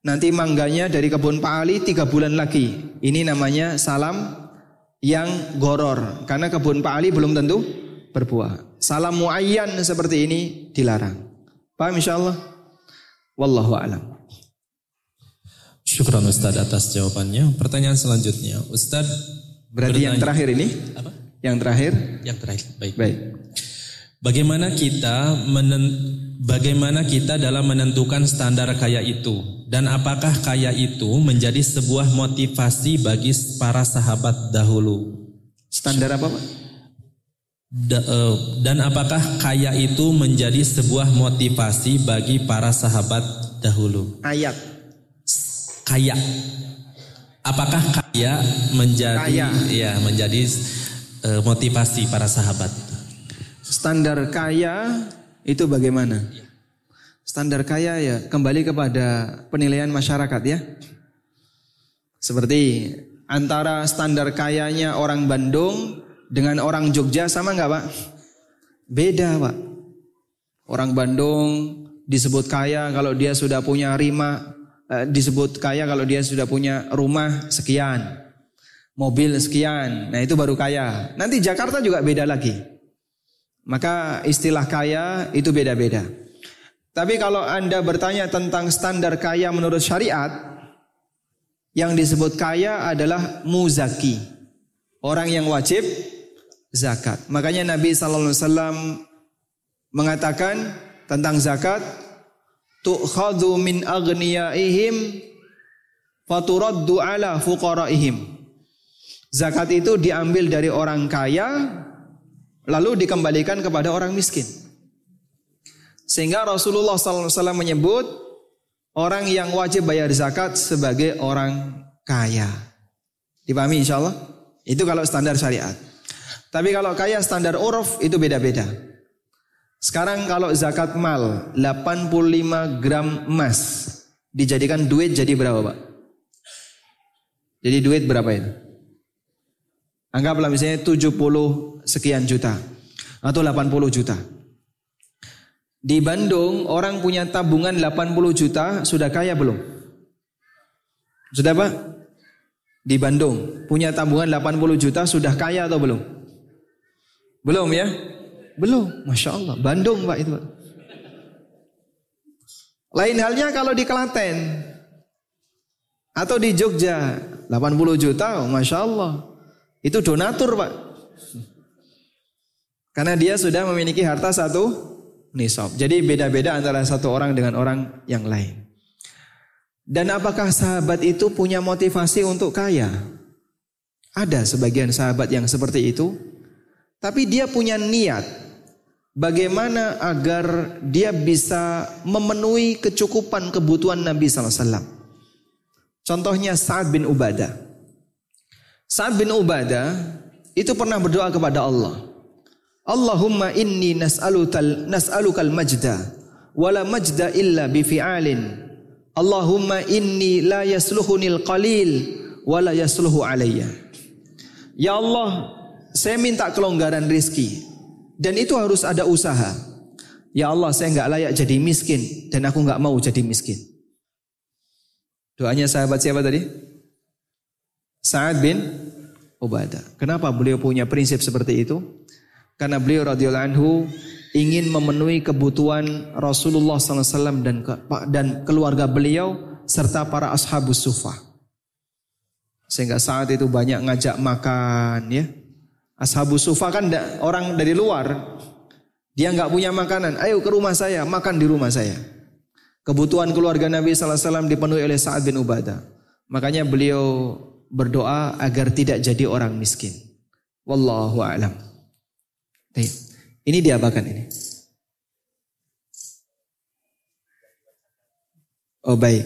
nanti mangganya dari kebun Pak Ali tiga bulan lagi. Ini namanya salam yang goror. Karena kebun Pak Ali belum tentu berbuah. Salam muayyan seperti ini dilarang. Paham insya Allah? Wallahu a'lam. Syukran Ustaz atas jawabannya. Pertanyaan selanjutnya, Ustaz. Berarti yang terakhir ini? Apa? Yang terakhir? Yang terakhir. Baik. Baik. Bagaimana kita menen, bagaimana kita dalam menentukan standar kaya itu dan apakah kaya itu menjadi sebuah motivasi bagi para sahabat dahulu? Standar apa, Pak? Uh, dan apakah kaya itu menjadi sebuah motivasi bagi para sahabat dahulu? Ayat. Kaya. Apakah kaya menjadi kaya. ya menjadi uh, motivasi para sahabat? Standar kaya itu bagaimana? Standar kaya ya kembali kepada penilaian masyarakat ya. Seperti antara standar kayanya orang Bandung dengan orang Jogja sama nggak pak? Beda pak. Orang Bandung disebut kaya kalau dia sudah punya rima, eh, disebut kaya kalau dia sudah punya rumah sekian, mobil sekian. Nah itu baru kaya. Nanti Jakarta juga beda lagi. Maka istilah kaya itu beda-beda. Tapi kalau Anda bertanya tentang standar kaya menurut syariat, yang disebut kaya adalah muzaki. Orang yang wajib zakat. Makanya Nabi sallallahu alaihi wasallam mengatakan tentang zakat, tu'khadhu min aghniyaihim faturaddu ala fuqaraihim. Zakat itu diambil dari orang kaya lalu dikembalikan kepada orang miskin. Sehingga Rasulullah SAW menyebut orang yang wajib bayar zakat sebagai orang kaya. Dipahami insya Allah? Itu kalau standar syariat. Tapi kalau kaya standar uruf itu beda-beda. Sekarang kalau zakat mal 85 gram emas dijadikan duit jadi berapa Pak? Jadi duit berapa itu? Anggaplah misalnya 70 sekian juta atau 80 juta. Di Bandung orang punya tabungan 80 juta sudah kaya belum? Sudah Pak? Di Bandung punya tabungan 80 juta sudah kaya atau belum? Belum ya? Belum. Masya Allah. Bandung Pak itu. Lain halnya kalau di Klaten atau di Jogja 80 juta, Masya Allah. Itu donatur pak. Karena dia sudah memiliki harta satu nisab. Jadi beda-beda antara satu orang dengan orang yang lain. Dan apakah sahabat itu punya motivasi untuk kaya? Ada sebagian sahabat yang seperti itu. Tapi dia punya niat. Bagaimana agar dia bisa memenuhi kecukupan kebutuhan Nabi SAW. Contohnya Sa'ad bin Ubadah. Sa'ad bin Ubadah itu pernah berdoa kepada Allah. Allahumma inni nas'alukal nas'alukal majda wala majda illa bi fi'alin Allahumma inni la yasluhunil qalil wa la yasluhu alayya. Ya Allah, saya minta kelonggaran rizki dan itu harus ada usaha. Ya Allah, saya nggak layak jadi miskin dan aku nggak mau jadi miskin. Doanya sahabat siapa tadi? Sa'ad bin Ubadah. Kenapa beliau punya prinsip seperti itu? Karena beliau radhiyallahu anhu ingin memenuhi kebutuhan Rasulullah SAW dan dan keluarga beliau serta para ashabus sufah. Sehingga saat itu banyak ngajak makan ya. Ashabus sufah kan orang dari luar. Dia nggak punya makanan. Ayo ke rumah saya, makan di rumah saya. Kebutuhan keluarga Nabi SAW dipenuhi oleh Sa'ad bin Ubadah. Makanya beliau berdoa agar tidak jadi orang miskin. Wallahu a'lam. Ini diapakan ini? Oh baik.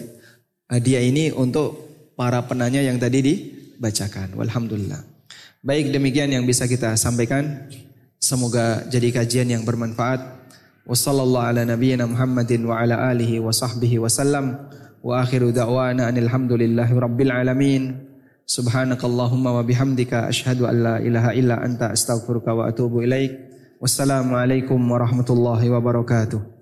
Hadiah ini untuk para penanya yang tadi dibacakan. Walhamdulillah. Baik demikian yang bisa kita sampaikan. Semoga jadi kajian yang bermanfaat. Ala nabiyyina Muhammadin wa akhiru da'wana rabbil alamin. Subhanakallahumma wa bihamdika an la ilaha illa anta astaghfiruka wa atubu ilaik. Wassalamualaikum warahmatullahi wabarakatuh.